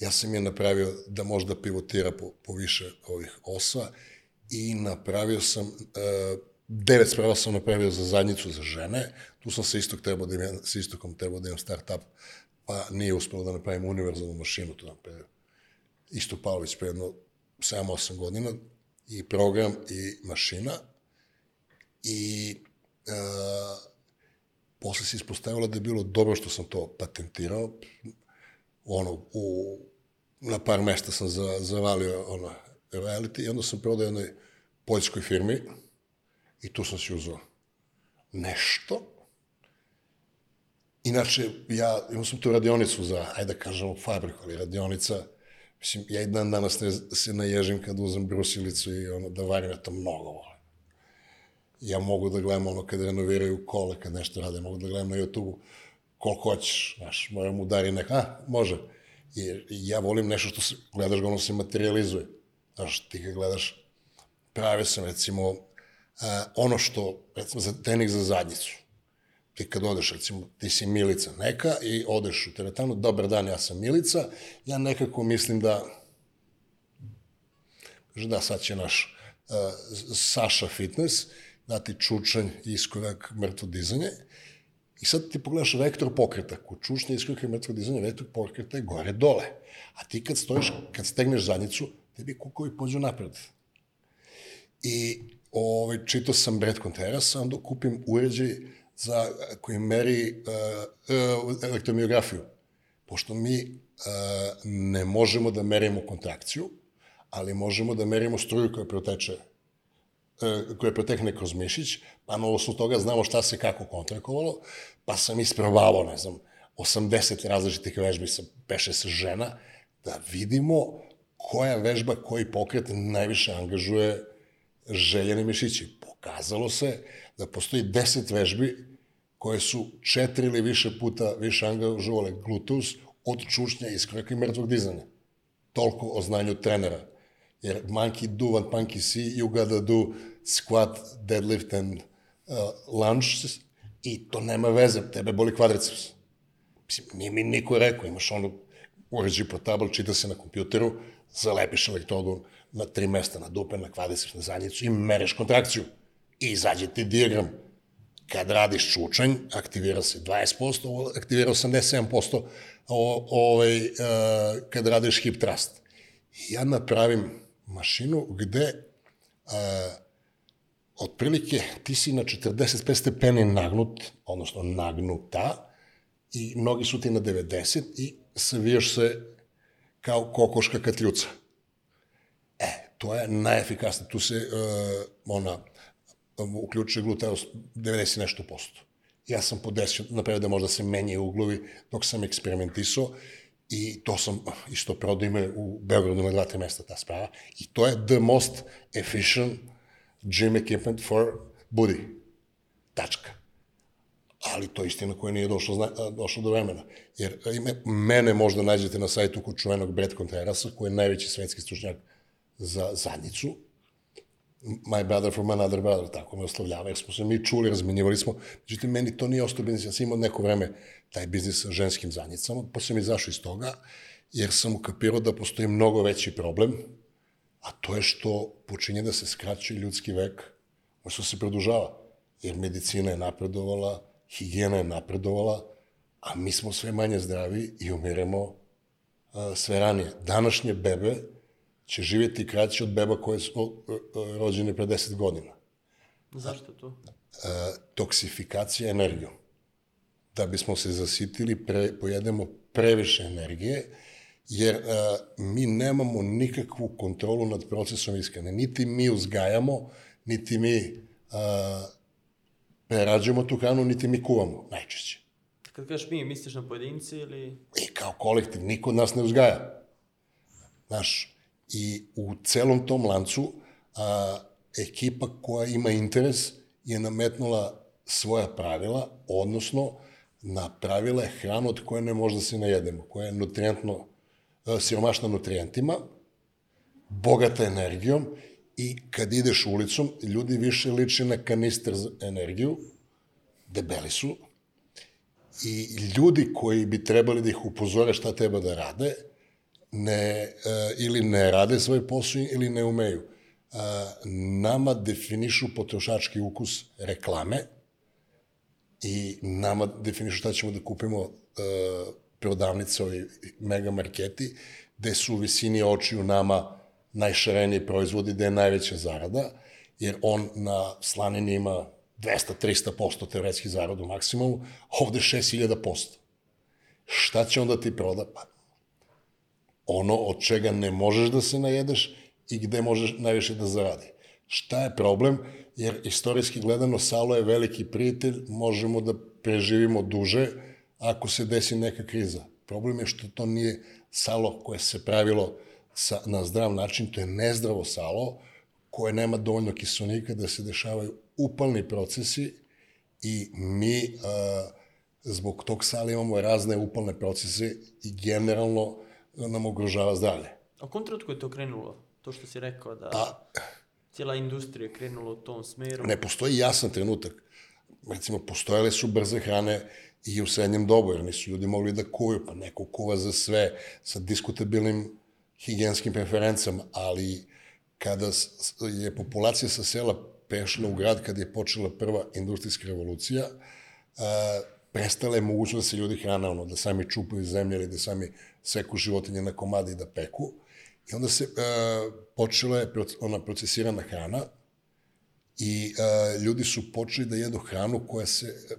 ja sam je napravio da može da pivotira po, po više ovih osa i napravio sam, uh, devet sprava sam napravio za zadnjicu za žene, tu sam sa istog trebao da imam, sa istokom trebao da imam start-up, pa nije uspelo da napravim univerzalnu mašinu, to napravio Isto Pavlović pre jedno 7-8 godina, i program i mašina, i uh, posle se ispostavilo da je bilo dobro što sam to patentirao. Ono, u, na par mesta sam za, zavalio ono, reality i onda sam prodao jednoj poljskoj firmi i tu sam si uzao nešto. Inače, ja imao sam tu radionicu za, ajde da kažemo, fabriku, ali radionica, mislim, ja i dan danas ne, se naježim kad uzem brusilicu i ono, da varim, ja to mnogo volim. Ja mogu da gledam ono kad renoviraju kole, kad nešto rade, mogu da gledam na YouTube-u koliko hoćeš, znaš, moram udari nek, a, može. Jer ja volim nešto što se, gledaš ga, ono se materializuje. Znaš, ti kad gledaš, pravio sam, recimo, a, ono što, recimo, za trening za zadnjicu. Ti kad odeš, recimo, ti si Milica neka i odeš u teretanu, dobar dan, ja sam Milica, ja nekako mislim da, da, sad će naš uh, Saša Fitness dati čučanj, iskorak, mrtvo dizanje, I sad ti pogledaš vektor pokreta, kod čučnje iskorak i mrtvo dizanje, vektor pokreta je gore-dole. A ti kad stojiš, kad stegneš zadnjicu, tebi kukovi pođu napred. I ovaj, čitao sam Brad Contreras, onda kupim uređaj za, koji meri uh, uh, elektromiografiju. Pošto mi uh, ne možemo da merimo kontrakciju, ali možemo da merimo struju koja proteče koja protekne kroz mišić, pa na osnovu toga znamo šta se kako kontrakovalo, pa sam isprobavao, ne znam, 80 različitih vežbi sa peše sa žena, da vidimo koja vežba, koji pokret najviše angažuje željene mišići. Pokazalo se da postoji 10 vežbi koje su četiri ili više puta više angažovale gluteus od čušnja, iskoraka i mrtvog dizanja. Toliko o znanju trenera. Jer monkey do what monkey see, you gotta do squat, deadlift and uh, lunge i to nema veze, tebe boli kvadriceps. Mislim, nije mi niko rekao, imaš ono uređaj portabl, čita se na kompjuteru, zalepiš elektrodu na tri mesta, na dupe, na kvadriceps, na zadnjicu i mereš kontrakciju. I izađe ti diagram. Kad radiš čučanj, aktivira se 20%, aktivira 87% o, ovaj, uh, kad radiš hip thrust. I ja napravim mašinu gde uh, otprilike ti si na 45 stepeni nagnut, odnosno nagnuta, i nogi su ti na 90 i savijaš se kao kokoška katljuca. E, to je najefikasnije. Tu se uh, ona uključuje gluteus 90 nešto posto. Ja sam podesio, napravio da možda se menjaju uglovi dok sam eksperimentisao i to sam isto prodao ime u Beogradu na dva, tri mesta ta sprava i to je the most efficient gym equipment for body. Tačka. Ali to je istina koja nije došlo, zna, došlo do vremena. Jer ime, mene možda nađete na sajtu kod čuvenog Brett Contrerasa, koji je najveći svetski stručnjak za zadnjicu. My brother from another brother, tako me oslovljava, jer smo se mi čuli, razmenjivali smo. Međutim, meni to nije ostao biznis. Ja sam imao neko vreme taj biznis sa ženskim zadnjicama, pa sam izašao iz toga, jer sam ukapirao da postoji mnogo veći problem, a to je što počinje da se skraćuje ljudski vek, što se produžava, jer medicina je napredovala, higijena je napredovala, a mi smo sve manje zdravi i umiremo a, sve ranije. Današnje bebe će živjeti kraće od beba koje su o, o, rođene pre 10 godina. Zašto to? A, toksifikacija energijom. Da bismo se zasitili, pre, pojedemo previše energije, jer a, mi nemamo nikakvu kontrolu nad procesom iskrene. Niti mi uzgajamo, niti mi a, prerađujemo tu hranu, niti mi kuvamo, najčešće. Kad kažeš mi, misliš na pojedinci ili... I kao kolektiv, niko od nas ne uzgaja. Znaš, i u celom tom lancu a, ekipa koja ima interes je nametnula svoja pravila, odnosno napravila je hranu od koje ne može da se najedemo, koja je nutrientno E, siromašna nutrijentima, bogata energijom i kad ideš ulicom, ljudi više liče na kanister za energiju, debeli su, i ljudi koji bi trebali da ih upozore šta treba da rade, ne, e, ili ne rade svoj posao ili ne umeju. E, nama definišu potrošački ukus reklame i nama definišu šta ćemo da kupimo prodavnice, ovi mega marketi, gde su u visini očiju nama najšareniji proizvodi, gde je najveća zarada, jer on na slanini ima 200-300% teoretski zaradu u maksimumu, ovde 6000%. Šta će onda ti proda? Pa, ono od čega ne možeš da se najedeš i gde možeš najviše da zaradi. Šta je problem? Jer istorijski gledano Salo je veliki prijatelj, možemo da preživimo duže ako se desi neka kriza. Problem je što to nije salo koje se pravilo sa, na zdrav način, to je nezdravo salo koje nema dovoljno kiselnika da se dešavaju upalni procesi i mi a, zbog tog sala imamo razne upalne procese i generalno nam ugrožava zdravlje. A kom trenutku je to krenulo? To što si rekao da Pa, cijela industrija krenula u tom smeru. ne postoji jasan trenutak. Recimo, postojale su brze hrane i u srednjem dobu, jer nisu ljudi mogli da kuju, pa neko kuva za sve, sa diskutabilnim higijenskim preferencama, ali kada je populacija sa sela prešla u grad, kad je počela prva industrijska revolucija, a, prestala je mogućnost da se ljudi hrana, ono, da sami čupaju zemlje ili da sami seku životinje na komade i da peku. I onda se a, počela je ona procesirana hrana, i e, ljudi su počeli da jedu hranu koja se e,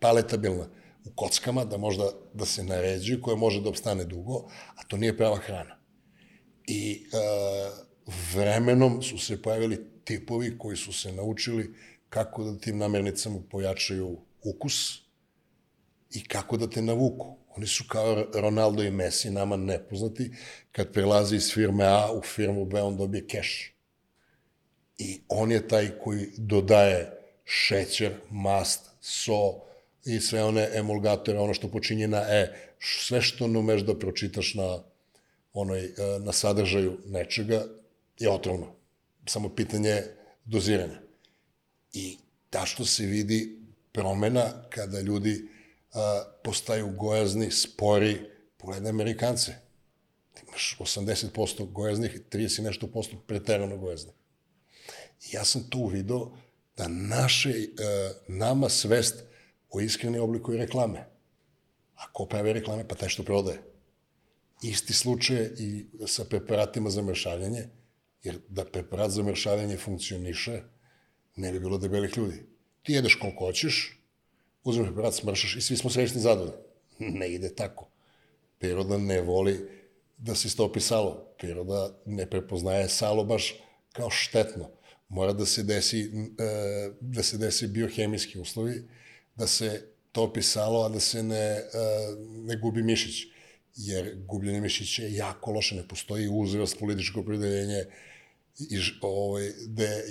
paletabilna u kockama, da možda da se naređuje, koja može da obstane dugo, a to nije prava hrana. I e, vremenom su se pojavili tipovi koji su se naučili kako da tim namirnicama pojačaju ukus i kako da te navuku. Oni su kao Ronaldo i Messi, nama nepoznati, kad prelazi iz firme A u firmu B, on dobije keš. I on je taj koji dodaje šećer, mast, so i sve one emulgatore, ono što počinje na E, sve što ne umeš da pročitaš na, onoj, e, na sadržaju nečega je otrovno. Samo pitanje doziranja. I tačno se vidi promena kada ljudi a, postaju gojazni, spori, pogledaj Amerikance. Ti imaš 80% gojaznih i 30 i nešto posto preterano gojaznih. I ja sam tu video da naše, e, nama svest o iskreni obliku i reklame. A ko pravi reklame? Pa taj što prodaje. Isti slučaj je i sa preparatima za mršavljanje, jer da preparat za mršavljanje funkcioniše, ne bi bilo debelih ljudi. Ti jedeš koliko hoćeš, uzmeš preparat, smršaš i svi smo srećni zadovoljni. [laughs] Ne ide tako. Priroda ne voli da se stopi salo. Priroda ne prepoznaje salo baš kao štetno. Mora da se desi, e, da se desi biohemijski uslovi, da se topi salo, a da se ne, e, ne gubi mišić. Jer gubljenje mišića je jako loše, ne postoji uzrast, političko opredeljenje, i ovaj, gde,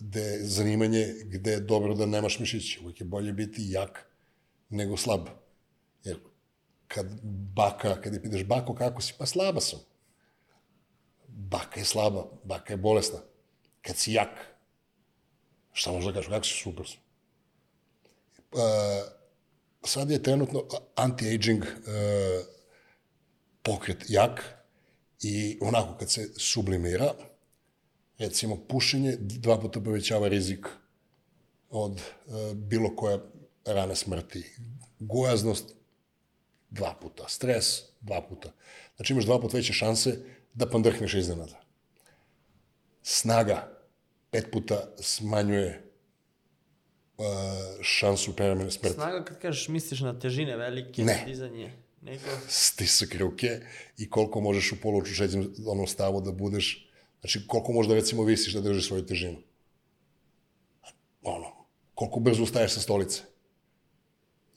gde je zanimanje gde je dobro da nemaš mišiće. Uvijek je bolje biti jak nego slab. Jer kad baka, kad je pitaš bako kako si, pa slaba sam. Baka je slaba, baka je bolesna. Kad si jak, šta da kažeš, kako si super sam. Uh, sad je trenutno anti-aging uh, pokret jak i onako kad se sublimira, recimo pušenje dva puta povećava rizik od uh, bilo koje rane smrti. Gojaznost dva puta, stres dva puta. Znači imaš dva puta veće šanse da pandrhneš iznenada. Snaga pet puta smanjuje uh, šansu preremene smrti. Snaga kad kažeš misliš na težine velike, Ne. dizanje, nego... stisak ruke i koliko možeš u polučušećem onom stavu da budeš, znači koliko možda recimo visiš da držiš svoju težinu. Ono, koliko brzo ustaješ sa stolice.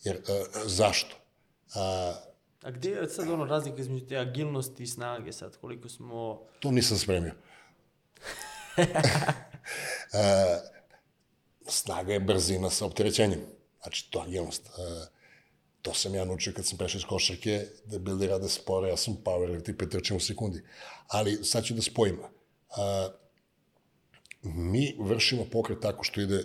Jer, uh, zašto? A, A gde je sad ono razlika između te agilnosti i snage sad, koliko smo... to nisam spremio. [laughs] uh, snaga je brzina sa opterećenjem. Znači, to je agilnost. Uh, to sam ja naučio kad sam prešao iz košarke, da bildi rade spore, ja sam power, ti pretrčim u sekundi. Ali sad ću da spojim. Uh, mi vršimo pokret tako što ide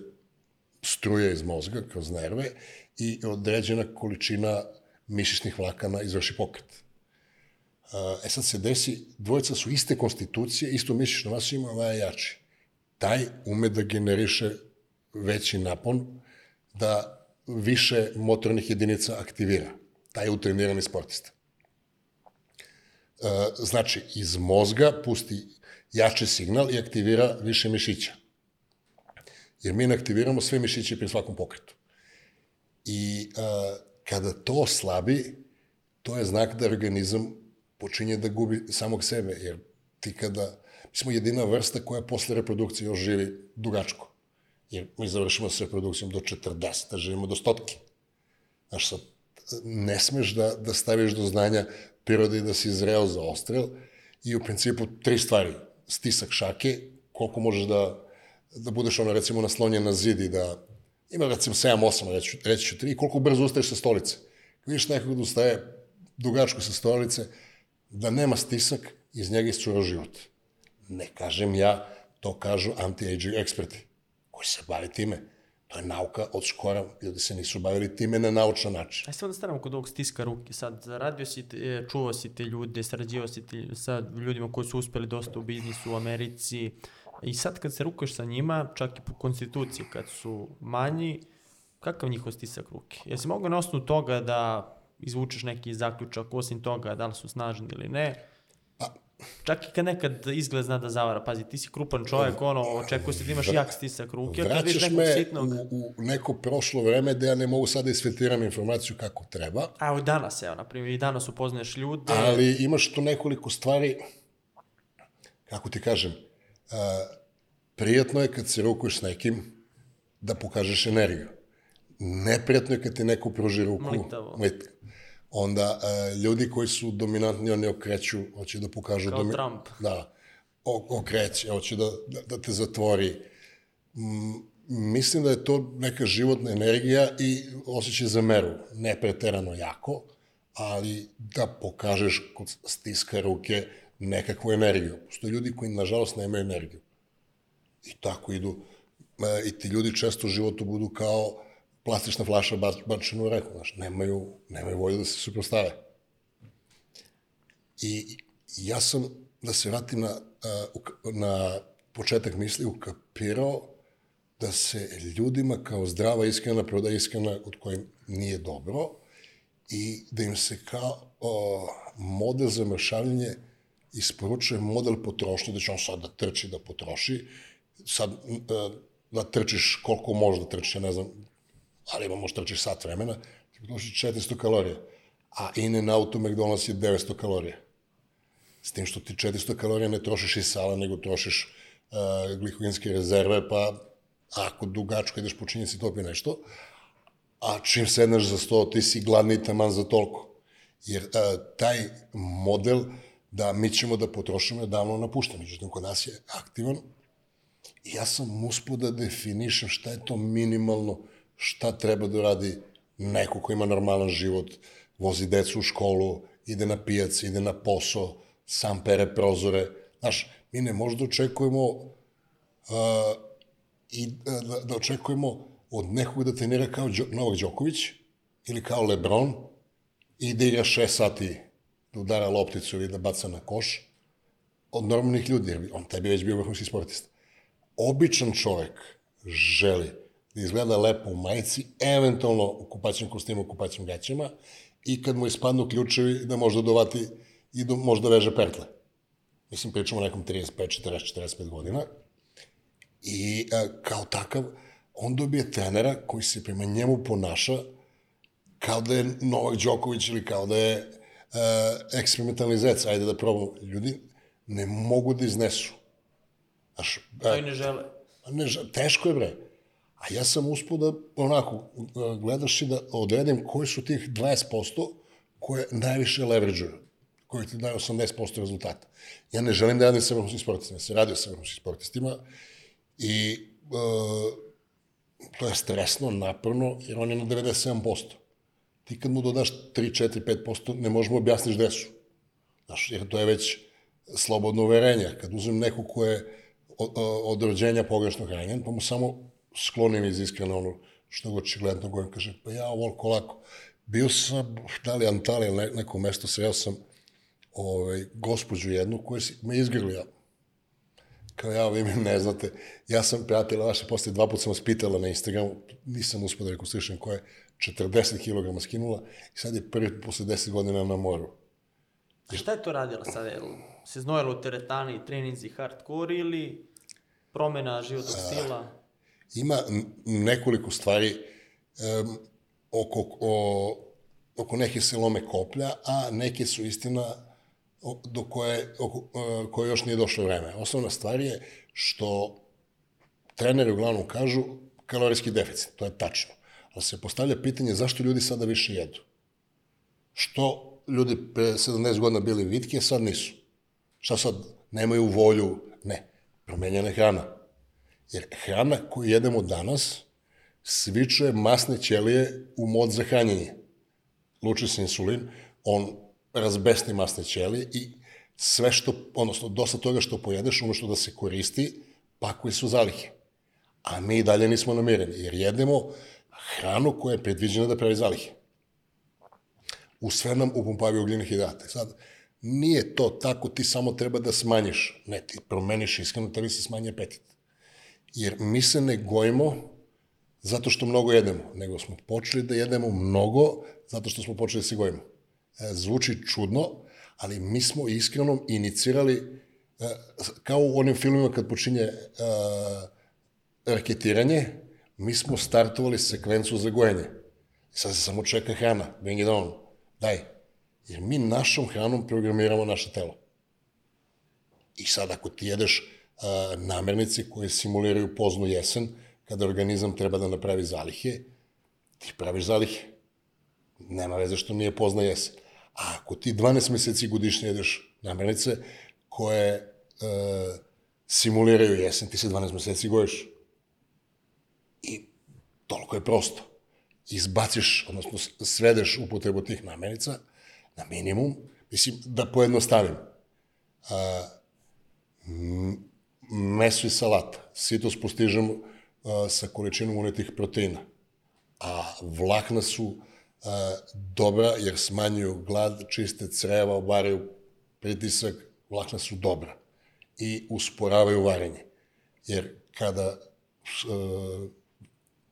struja iz mozga kroz nerve i određena količina mišićnih vlakana izvrši pokret. Uh, E sad se desi, dvojica su iste konstitucije, isto mišićnu masu ima, ovaj jači. Taj ume da generiše veći napon, da više motornih jedinica aktivira. Taj je utrenirani sportista. E, znači, iz mozga pusti jači signal i aktivira više mišića. jer mi aktiviramo sve mišiće pri svakom pokretu. I a, kada to slabi, to je znak da organizam počinje da gubi samog sebe, jer ti kada, mi smo jedina vrsta koja posle reprodukcije još živi dugačko. Jer mi završimo s reprodukcijom do 40, a živimo do stotke. Znaš, sad, ne smeš da, da staviš do znanja prirode da si zreo za ostrel i u principu tri stvari. Stisak šake, koliko možeš da, da budeš ono recimo naslonjen na zid i da ima recimo 7-8, reći, reći ću 3, koliko brzo ustaješ sa stolice. Kad vidiš nekog da ustaje dugačko sa stolice, da nema stisak, iz njega iscura život. Ne kažem ja, to kažu anti-aging eksperti koji se bave time. To je nauka od skora, ljudi se nisu bavili time na naučan način. Ajde sad da stanemo kod ovog stiska ruke. Sad, radio si, te, e, čuvao si te ljude, sarađivao si te, sa ljudima koji su uspeli dosta u biznisu u Americi. I sad kad se rukuješ sa njima, čak i po konstituciji, kad su manji, kakav njihov stisak ruke? Jesi mogao na osnovu toga da izvučeš neki zaključak, osim toga da li su snažni ili ne? Čak i kad nekad izgled zna da zavara, pazi, ti si krupan čovjek, ono, očekuje se da imaš jak stisak ruke, kad nekog me sitnog... u, u neko prošlo vreme da ja ne mogu sada da isfiltriram informaciju kako treba, A evo danas, evo, na primjer, i danas upoznaješ ljude. ali imaš tu nekoliko stvari, kako ti kažem, a, prijatno je kad se rukuješ s nekim da pokažeš energiju. Neprijatno je kad ti neko pruži ruku. Mlitavo. Mlit. Onda a, ljudi koji su dominantni, oni okreću, hoće da pokažu... Kao Trump. Da, o, okreće, hoće da, da, da te zatvori. Mm, mislim da je to neka životna energija i osjećaj za meru. Ne preterano jako, ali da pokažeš kod stiska ruke nekakvu energiju. Postoje ljudi koji, nažalost, nemaju energiju. I tako idu. E, I ti ljudi često u životu budu kao plastična flaša bač- bačena u reku, znaš, nemaju, nemaju volju da se suprostave. I ja sam, da se vratim na, na početak misli, ukapirao da se ljudima kao zdrava iskrena prodaje iskrena od koje nije dobro i da im se kao o, model za mršavljenje isporučuje model potrošnje, da će on sad da trči, da potroši, sad e, da trčiš koliko možeš da trčiš, ja ne znam, ali možeš trčiš sat vremena, ti potrošiš 400 kalorija, a in and out u McDonald's je 900 kalorija. S tim što ti 400 kalorija ne trošiš iz sala, nego trošiš uh, glikogenske rezerve, pa ako dugačko ideš po činjenici topi nešto, a čim sedneš za sto, ti si gladni taman za toliko. Jer uh, taj model da mi ćemo da potrošimo je davno napušten, međutim kod nas je aktivan i ja sam uspio da definišem šta je to minimalno, šta treba da radi neko ko ima normalan život, vozi decu u školu, ide na pijac, ide na posao, sam pere prozore. Znaš, mi ne možda očekujemo uh, i da, da, da očekujemo od nekog da trenira kao Đo, Novak Đoković ili kao Lebron i da igra 6 sati da udara lopticu ili da baca na koš od normalnih ljudi, jer on tebi već bio vrhunski sportista. Običan čovek želi da izgleda lepo u majici, eventualno u kupaćem kostimu, u kupaćim gaćama i kad mu ispadnu ključevi da možda dovati i da možda veže pertle. Mislim, pričamo o nekom 35, 40, 45 godina. I a, kao takav, on dobije trenera koji se prema njemu ponaša kao da je Novak Đoković ili kao da je a, eksperimentalni zec, ajde da probamo. Ljudi ne mogu da iznesu. Znaš, To i ne žele. ne, teško je bre. A ja sam uspio da, onako, gledaš i da odredim koji su tih 20% koje najviše leverađuju, koji ti daju 80% rezultata. Ja ne želim da radim sa vrhunskim sportistima, ja se radio sa vrhunskim sportistima i e, to je stresno, naporno, jer on je na 97%. Ti kad mu dodaš 3, 4, 5%, ne možemo objasniš gde su. Znaš, jer to je već slobodno uverenje. Kad uzmem neko ko je od, od rođenja pogrešno hranjen, pa mu samo sklonim iz iskreno ono što ga očigledno govorim, kaže, pa ja ovoliko lako. Bio sam, da li Antalija ili ne, neko mesto, sreo sam ovaj, gospođu jednu koja si, me izgrlila. Kao ja, vi me ne znate. Ja sam pratila vaše posle, dva puta sam vas pitala na Instagramu, nisam uspio da rekonstruišem koja je 40 kg skinula i sad je prvi posle 10 godina na moru. A šta je to radila sad? Jel se znojila u teretani, treninzi hardcore ili promena životnog stila? Ima nekoliko stvari um, oko, o, oko neke se lome koplja, a neke su istina do koje, oko, e, koje još nije došlo vreme. Osnovna stvar je što treneri uglavnom kažu kalorijski deficit, to je tačno. Ali se postavlja pitanje zašto ljudi sada više jedu. Što ljudi pre 70 godina bili vitke, sad nisu. Šta sad, nemaju volju? Ne, promenjena je hrana. Jer hrana koju jedemo danas svičuje masne ćelije u mod za hranjenje. Luči se insulin, on razbesni masne ćelije i sve što, odnosno dosta toga što pojedeš, umešto da se koristi, pakuje su zalihe. A mi i dalje nismo namireni, jer jedemo hranu koja je predviđena da pravi zalihe. U sve nam upumpavaju ugljene hidrate. Sad, nije to tako, ti samo treba da smanjiš. Ne, ti promeniš ishranu, tebi se smanji apetit. Jer mi se ne gojimo zato što mnogo jedemo, nego smo počeli da jedemo mnogo zato što smo počeli da se gojimo. E, zvuči čudno, ali mi smo iskreno inicirali, e, kao u onim filmima kad počinje e, raketiranje, mi smo startovali sekvencu za gojenje. Sad se samo čeka hrana, bring it on, daj. Jer mi našom hranom programiramo naše telo. I sad ako ti jedeš namernice koje simuliraju poznu jesen, kada organizam treba da napravi zalihe, ti praviš zalihe. Nema veze što nije pozna jesen. A ako ti 12 meseci godišnje jedeš namernice koje uh, simuliraju jesen, ti se 12 meseci gojiš. I toliko je prosto. Izbaciš, odnosno svedeš upotrebu tih namernica na minimum, mislim, da pojednostavim. A, meso i salata. Sitost postižemo a, sa količinom unetih proteina. A vlakna su a, dobra jer smanjuju glad, čiste creva, obaraju pritisak, vlakna su dobra i usporavaju varenje. Jer kada a,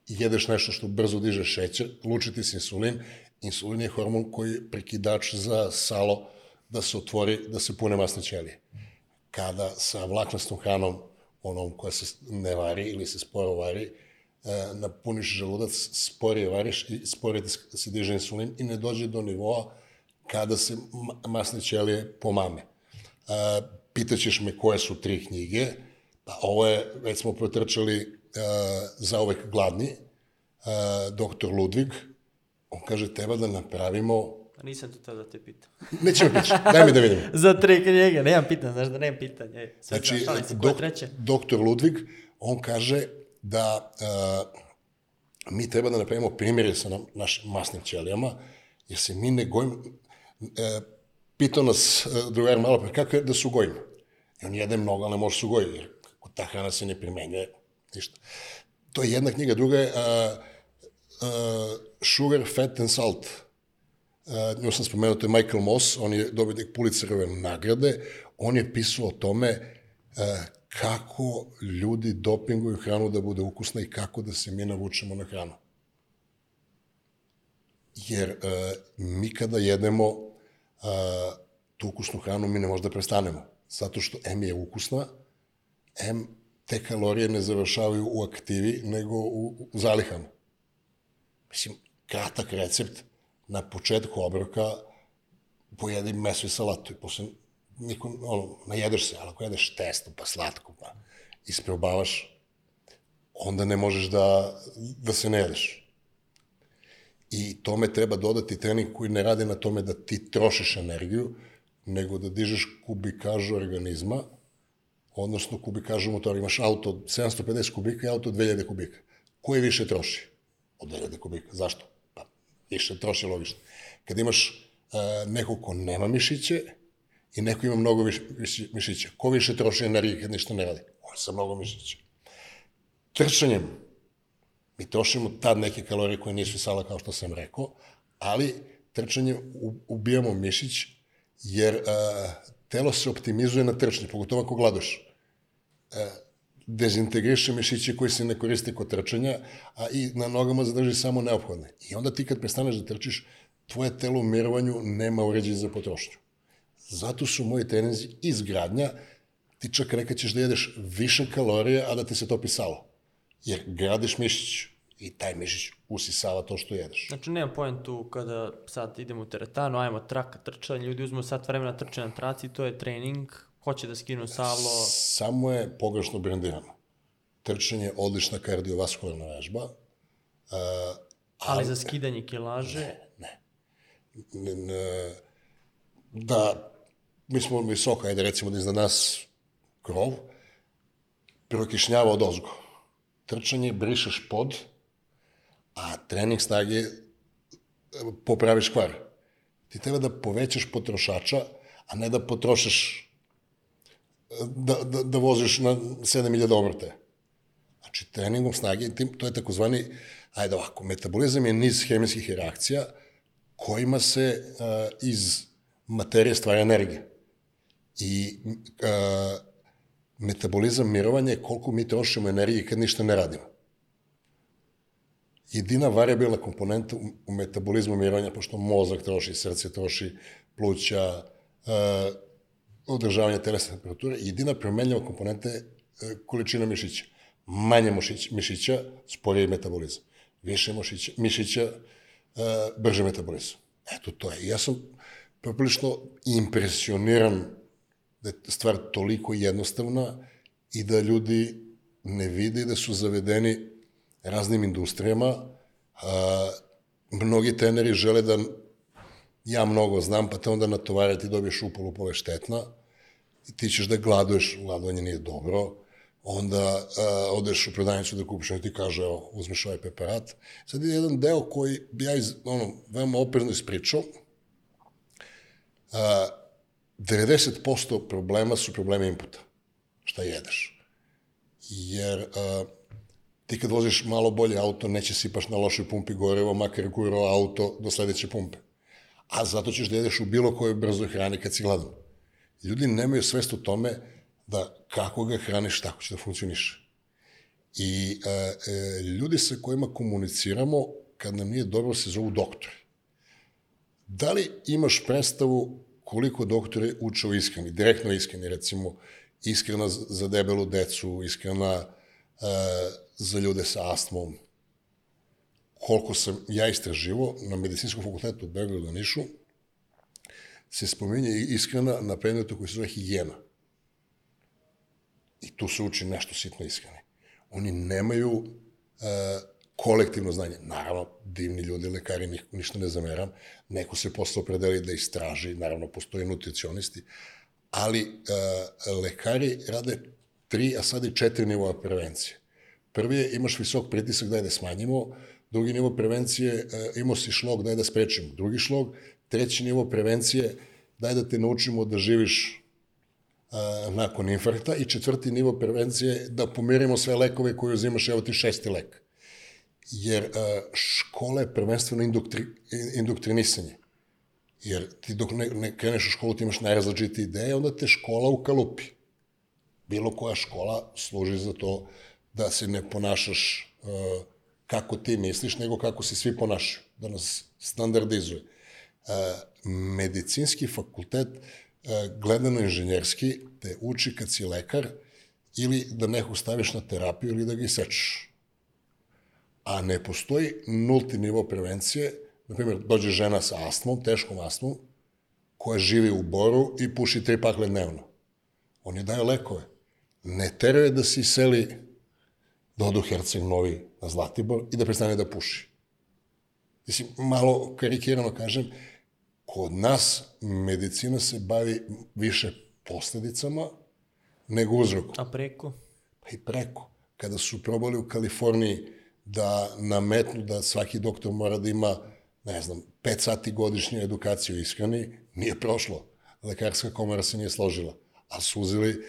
jedeš nešto što brzo diže šećer, luči ti se insulin, insulin je hormon koji je prekidač za salo da se otvori, da se pune masne ćelije kada sa vlaknastom hranom, onom koja se ne vari ili se sporo vari, e, napuniš želudac, sporije variš i sporije se diže insulin i ne dođe do nivoa kada se masne ćelije pomame. E, pitaćeš me koje su tri knjige, pa ovo je, već smo protrčali e, za uvek gladni, doktor Ludvig, on kaže, treba da napravimo nisam tu tada da te pitam. [laughs] Nećemo pići, daj mi da vidim. [laughs] Za tri knjige, nemam pitanja, znaš da nemam pitanja. E, sve Znači, koje dok, doktor Ludvig, on kaže da uh, mi treba da napravimo primjere sa nam, našim masnim ćelijama, jer se mi ne gojimo. Uh, pitao nas uh, drugar malo pre, kako je da su gojimo? I on jede mnogo, ali ne može su goji, jer kako ta hrana se ne primenjuje, ništa. To je jedna knjiga, druga je uh, uh, Sugar, Fat and Salt. Uh, nju sam spomenuo, to je Michael Moss, on je dobitnik Pulitzerove nagrade, on je pisao o tome uh, kako ljudi dopinguju hranu da bude ukusna i kako da se mi navučemo na hranu. Jer uh, mi kada jedemo uh, tu ukusnu hranu, mi ne možda prestanemo. Zato što M je ukusna, M te kalorije ne završavaju u aktivi, nego u, u zalihama. Mislim, kratak recept, na početku obroka pojedi meso i salatu i posle niko, ono, najedeš se, ali ako jedeš testo, pa slatko, pa isprobavaš, onda ne možeš da, da se ne jedeš. I tome treba dodati trening koji ne radi na tome da ti trošiš energiju, nego da dižeš kubikažu organizma, odnosno kubikažu motora. Imaš auto od 750 kubika i auto od 2000 kubika. Koji više troši? Od 2000 kubika. Zašto? Pa više troši logično. Kad imaš uh, neko ko nema mišiće i neko ima mnogo više, više mišića, ko više troši energije kad ništa ne radi? On sa mnogo mišića. Trčanjem mi trošimo tad neke kalorije koje nisu sala kao što sam rekao, ali trčanjem ubijamo mišić jer uh, telo se optimizuje na trčanje, pogotovo ako gladoš. Uh, dezintegriše mišiće koji se ne koriste kod trčanja, a i na nogama zadrži samo neophodne. I onda ti kad prestaneš da trčiš, tvoje telo u mirovanju nema uređaj za potrošnju. Zato su moji treninzi izgradnja, ti čak reka ćeš da jedeš više kalorija, a da ti se topi salo. Jer gradiš mišić i taj mišić usisava to što jedeš. Znači, nema pojentu kada sad idemo u teretanu, ajmo traka, trčanje, ljudi uzmu sat vremena trče na traci, to je trening, hoće da skinu savlo. Samo je pogrešno brendirano. Trčanje je odlična kardiovaskularna vežba, uh, Ali za skidanje kilaže, n- n- da mi smo visoko, ajde recimo da iznad nas krov, prokišnjava od ozgo. Trčanje brišeš pod, a trening snage e, popraviš kvar. Ti treba da povećaš potrošača, a ne da potrošiš da, da, da voziš na 7000 obrte. Znači, treningom snage, tim, to je takozvani, ajde ovako, metabolizam je niz hemijskih reakcija kojima se uh, iz materije stvara energija. I uh, metabolizam mirovanja je koliko mi trošimo energije kad ništa ne radimo. Jedina variabilna komponenta u, metabolizmu mirovanja, pošto mozak troši, srce troši, pluća, uh, održavanje telesne temperature, jedina promenljiva komponenta je uh, količina mišića. Manje mišića, mišića sporije metabolizam. Više mišića, mišića uh, brže metabolizam. Eto, to je. Ja sam poprilično impresioniran da je stvar toliko jednostavna i da ljudi ne vide da su zavedeni raznim industrijama. A, mnogi treneri žele da ja mnogo znam, pa te onda natovarati dobiješ upalu pove štetna i ti ćeš da gladuješ, gladovanje nije dobro, onda a, odeš u prodavnicu da kupiš, on ti kaže, evo, uzmeš ovaj preparat. Sad je jedan deo koji bi ja iz, ono, veoma oprezno ispričao, a, 90% problema su problemi inputa. Šta jedeš? Jer a, ti kad voziš malo bolje auto, neće sipaš na lošoj pumpi gorivo, makar je kurao auto do sledeće pumpe. A zato ćeš da jedeš u bilo kojoj brzoj hrani kad si gladan. Ljudi nemaju svest o tome da kako ga hraniš, tako će da funkcioniše. I e, e, ljudi sa kojima komuniciramo, kad nam nije dobro, se zovu doktori. Da li imaš predstavu koliko doktori uče o ishrani, direktno ishrani, recimo ishrana za debelu decu, ishrana e, za ljude sa astmom, koliko sam ja istraživo na medicinskom fakultetu u Beogradu Nišu, se spominje ishrana na predmetu koji se zove higijena. I tu se uči nešto sitno ishrane. Oni nemaju e, kolektivno znanje. Naravno, divni ljudi, lekari, ni, ništa ne zameram. Neko se posle opredeli da istraži, naravno, postoje nutricionisti, ali e, lekari rade tri, a sad i četiri nivoa prevencije. Prvi je, imaš visok pritisak, daj da smanjimo, drugi nivo prevencije, e, imao si šlog, daj da sprečimo, drugi šlog, treći nivo prevencije, daj da te naučimo da živiš a, nakon infarkta i četvrti nivo prevencije da pomirimo sve lekove koje uzimaš, evo ti šesti lek. Jer a, škola je prvenstveno indoktri, indoktrinisanje. Jer ti dok ne, ne kreneš u školu ti imaš najrazličite ideje, onda te škola ukalupi. Bilo koja škola služi za to da se ne ponašaš uh, kako ti misliš, nego kako se svi ponašaju, da nas standardizuje. Uh, medicinski fakultet uh, gledano inženjerski te uči kad si lekar ili da nekog staviš na terapiju ili da ga isečeš. A ne postoji nulti nivo prevencije, na primjer, dođe žena sa astmom, teškom astmom, koja živi u boru i puši tri pakle dnevno. Oni daju lekove. Ne teraju da se iseli da odu Herceg Novi na Zlatibor i da prestane da puši. Mislim, malo karikirano kažem, kod nas medicina se bavi više posledicama nego uzrokom. a preko? Pa i preko. Kada su probali u Kaliforniji da nametnu da svaki doktor mora da ima, ne znam, 5 sati godišnje edukaciju ishrani, nije prošlo. Lekarska komora se nije složila. A su uzeli,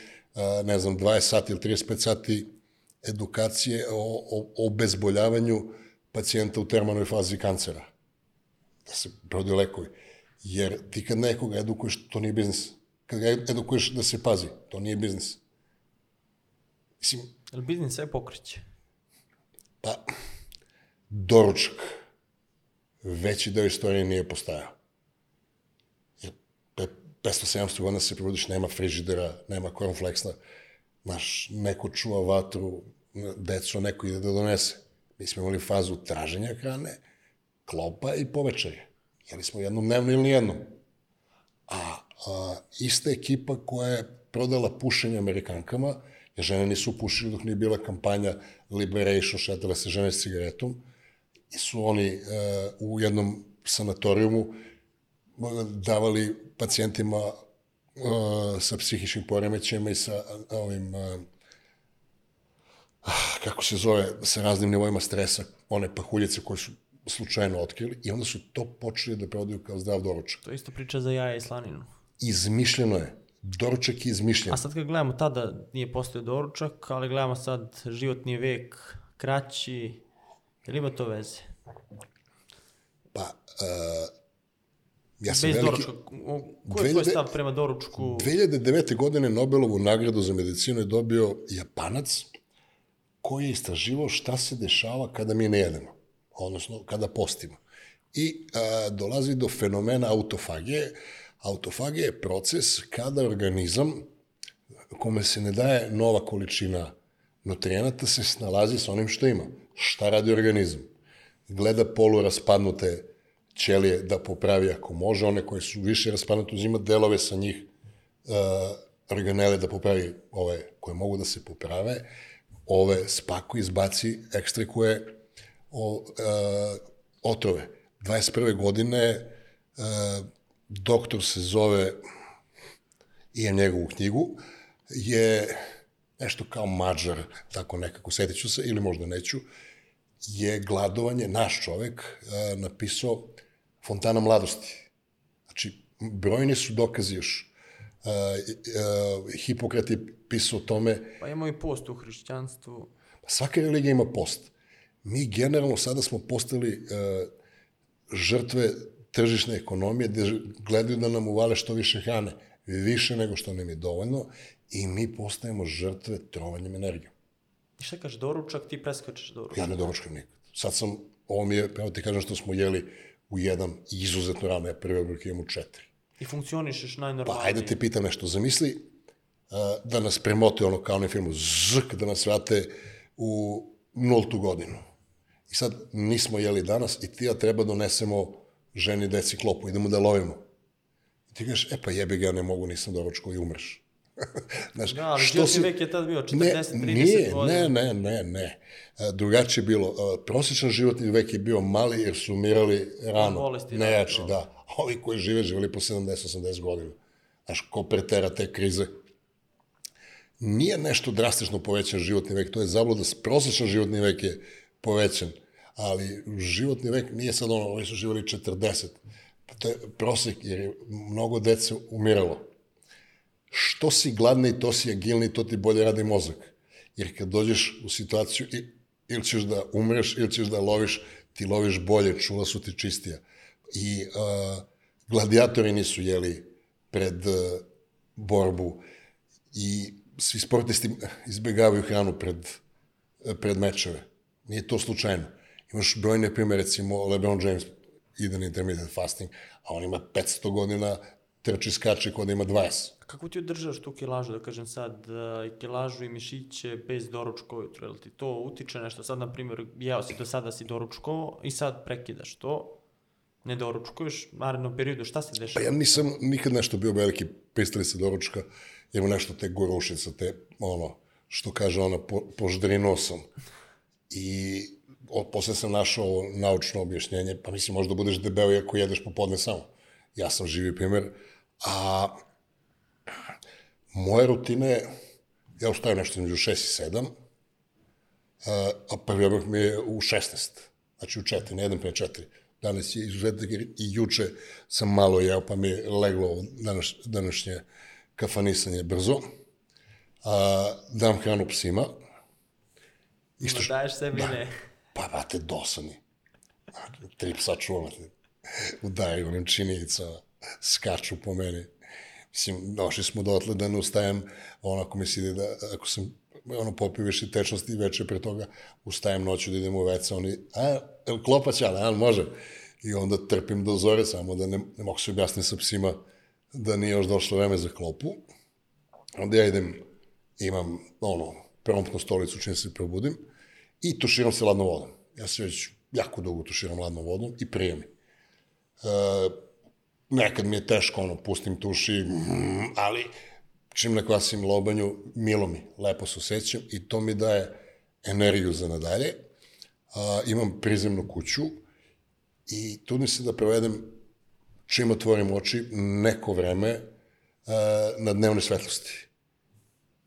ne znam, 20 sati ili 35 sati edukacije o, o, o obezboljavanju pacijenta u termalnoj fazi kancera. Da se prodaju lekovi. Jer ti kad nekoga edukuješ, to nije biznis. Kad ga edukuješ da se pazi, to nije biznis. Mislim, Ali biznis sve pokreće. pa, doručak, veći deo istorije nije postajao. Jer pre 500-700 godina se probudiš, nema frižidera, nema cornflakesa, znaš, neko čuva vatru, deco neko ide da donese. Mi smo imali fazu traženja hrane, klopa i povečaja. Jeli smo jednom dnevno ili nijednom. A, a ista ekipa koja je prodala pušenje Amerikankama, jer žene nisu pušili dok nije bila kampanja Liberation, šetale se žene s cigaretom, i su oni e, u jednom sanatorijumu e, davali pacijentima sa psihičkim poremećajima i sa ovim e, kako se zove, sa raznim nivoima stresa, one pahuljice koje su slučajno otkrili i onda su to počeli da prodaju kao zdrav doručak. To je isto priča za jaja i slaninu. Izmišljeno je. Doručak je izmišljen. A sad kad gledamo tada nije postao doručak, ali gledamo sad životni vek kraći, je li ima to veze? Pa, uh, ja sam Bez veliki... doručka. O, Ko je tvoj 2000 stav prema doručku? 2009. godine Nobelovu nagradu za medicinu je dobio Japanac koji je istraživao šta se dešava kada mi ne jedemo, odnosno kada postimo. I a, dolazi do fenomena autofagije. Autofagija je proces kada organizam kome se ne daje nova količina nutrijenata se snalazi sa onim što ima. Šta radi organizam? Gleda polu raspadnute ćelije da popravi ako može, one koje su više raspadnute uzima delove sa njih uh, organele da popravi ove koje mogu da se poprave, ove spaku izbaci, ekstrikuje o, uh, otrove. 21. godine uh, doktor se zove i njegovu knjigu, je nešto kao mađar, tako nekako, setit se, ili možda neću, je gladovanje, naš čovek, napisao Fontana mladosti. Znači, brojni su dokazi još. E, e, Hipokrat je pisao o tome, Pa imamo i post u hrišćanstvu. svaka religija ima post. Mi generalno sada smo postali e, žrtve tržišne ekonomije gde gledaju da nam uvale što više hrane, više nego što nam je dovoljno i mi postajemo žrtve trovanjem energijom. I šta kažeš, doručak, ti preskačeš doručak. Ja ne doručkam nikad. Sad sam, ovo mi je, pravo ti kažem što smo jeli u jedan izuzetno rano, ja prvi obrok imam u četiri. I funkcionišeš Pa najnormalnije. ajde da te pitam nešto, zamisli uh, da nas premote ono kao onaj filmu, zrk, da nas vrate u nultu godinu. I sad nismo jeli danas i ti ja treba donesemo ženi deci klopu, idemo da lovimo. I ti kažeš, e pa jebi ga, ne mogu, nisam doručko i umreš. [laughs] Znaš, Da, ali životni vek je tad bio 40, ne, 30 nije, godina. Ne, ne, ne, ne. Drugačije je bilo. Prosječan životni vek je bio mali jer su umirali rano. bolesti, da, Nejači, da. da. Ovi koji žive, živeli po 70-80 godina. Znaš, ko pretera te krize. Nije nešto drastično povećan životni vek, to je zabluda. Prosječan životni vek je povećan, ali životni vek nije sad ono, ovi su živeli 40. Pa to je prosek, jer je mnogo dece umiralo što si gladni, to si agilni, to ti bolje radi mozak. Jer kad dođeš u situaciju, ili ćeš da umreš, ili ćeš da loviš, ti loviš bolje, čula su ti čistija. I uh, gladijatori nisu jeli pred uh, borbu i svi sportisti izbegavaju hranu pred, pred mečeve. Nije to slučajno. Imaš brojne primere, recimo LeBron James ide na intermittent fasting, a on ima 500 godina, trči, skače kod da ima 20. Kako ti održaš tu kilažu, da kažem sad, e, i kilažu i mišiće bez doručka ujutro, jel ti to utiče nešto? Sad, na primjer, jeo si do sada si doručko i sad prekidaš to, ne doručkuješ, narednom periodu šta se Pa dešava? ja nisam nikad nešto bio veliki pristalica doručka, jer mu nešto te gorušice, te, ono, što kaže ona, po, poždrino sam. I o, posle sam našao naučno objašnjenje, pa mislim, možda budeš debeo i ako jedeš popodne samo. Ja sam živi primer, a moja rutina je, ja ustajem nešto između 6 i 7, a, a prvi obrok mi je u 16, znači u 4, ne jedan pre 4. Danas je izuzetak i juče sam malo jeo, pa mi je leglo ovo danas, današnje kafanisanje brzo. A, dam hranu psima. Isto što, Daješ sebi da. ne. pa, brate, dosani. Tri psa čuvam, udaju onim činjenicama, skaču po meni. Mislim, došli smo dotle da ne ustajem, onako mi se ide da, ako sam ono popio više tečnosti veče pre toga, ustajem noću da idem u veca, oni, a, el klopa će, ali može. I onda trpim do zore, samo da ne, ne mogu se objasniti sa psima da nije još došlo vreme za klopu. Onda ja idem, imam, ono, promptno stolicu čim se probudim i tuširam se ladnom vodom. Ja se već jako dugo tuširam ladnom vodom i prije mi. E, nekad mi je teško, ono, pustim tuši, mm, ali čim nakvasim lobanju, milo mi, lepo se osjećam i to mi daje energiju za nadalje. A, imam prizemnu kuću i trudim se da provedem čim otvorim oči neko vreme a, na dnevnoj svetlosti.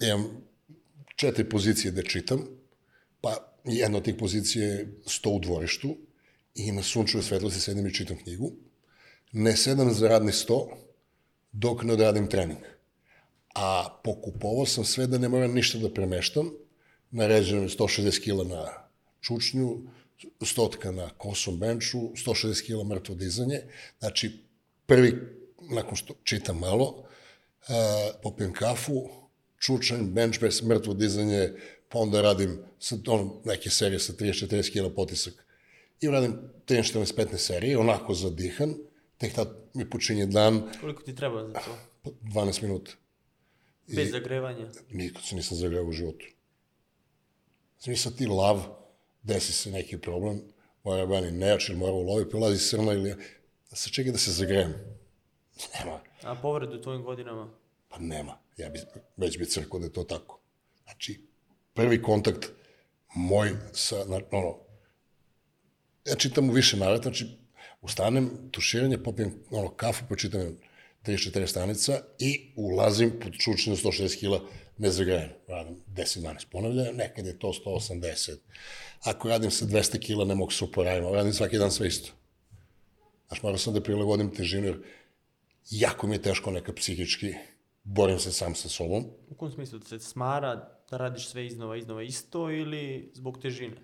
Imam četiri pozicije da čitam, pa jedna od tih pozicija je sto u dvorištu i na sunčevoj svetlosti sedim i čitam knjigu. Ne sedam za radni sto dok ne odradim trening a pokupovao sam sve da ne moram ništa da premeštam, naređeno je 160 kg na čučnju, stotka na kosom benču, 160 kg mrtvo dizanje, znači prvi, nakon što čitam malo, uh, popijem kafu, čučanj, bench press, mrtvo dizanje, pa onda radim sa, on, neke serije sa 30-40 kg potisak. I radim 13-14-15 serije, onako zadihan, tek tad mi počinje dan. Koliko ti treba za to? 12 minuta. Bez I, zagrevanja? Nikad se nisam zagrevao u životu. Smisla ti lav, desi se neki problem, mora bani nejač ili mora ulovi, prolazi srna ili... Sa čega da se zagrejem? Nema. A povredu u tvojim godinama? Pa nema. Ja bi, već bi crkao da je to tako. Znači, prvi kontakt moj sa, ono, ja čitam u više navrata, znači, ustanem, tuširanje, popijem ono, kafu, počitam 34 stanica i ulazim pod čučinu 160 kg nezagrajeno. Radim 10-12 ponavljanja, nekad je to 180. Ako radim sa 200 kg, ne mogu se uporaviti, radim svaki dan sve isto. Znaš, morao sam da prilagodim težinu, jer jako mi je teško neka psihički, borim se sam sa sobom. U kom smislu, da se smara da radiš sve iznova, iznova isto ili zbog težine?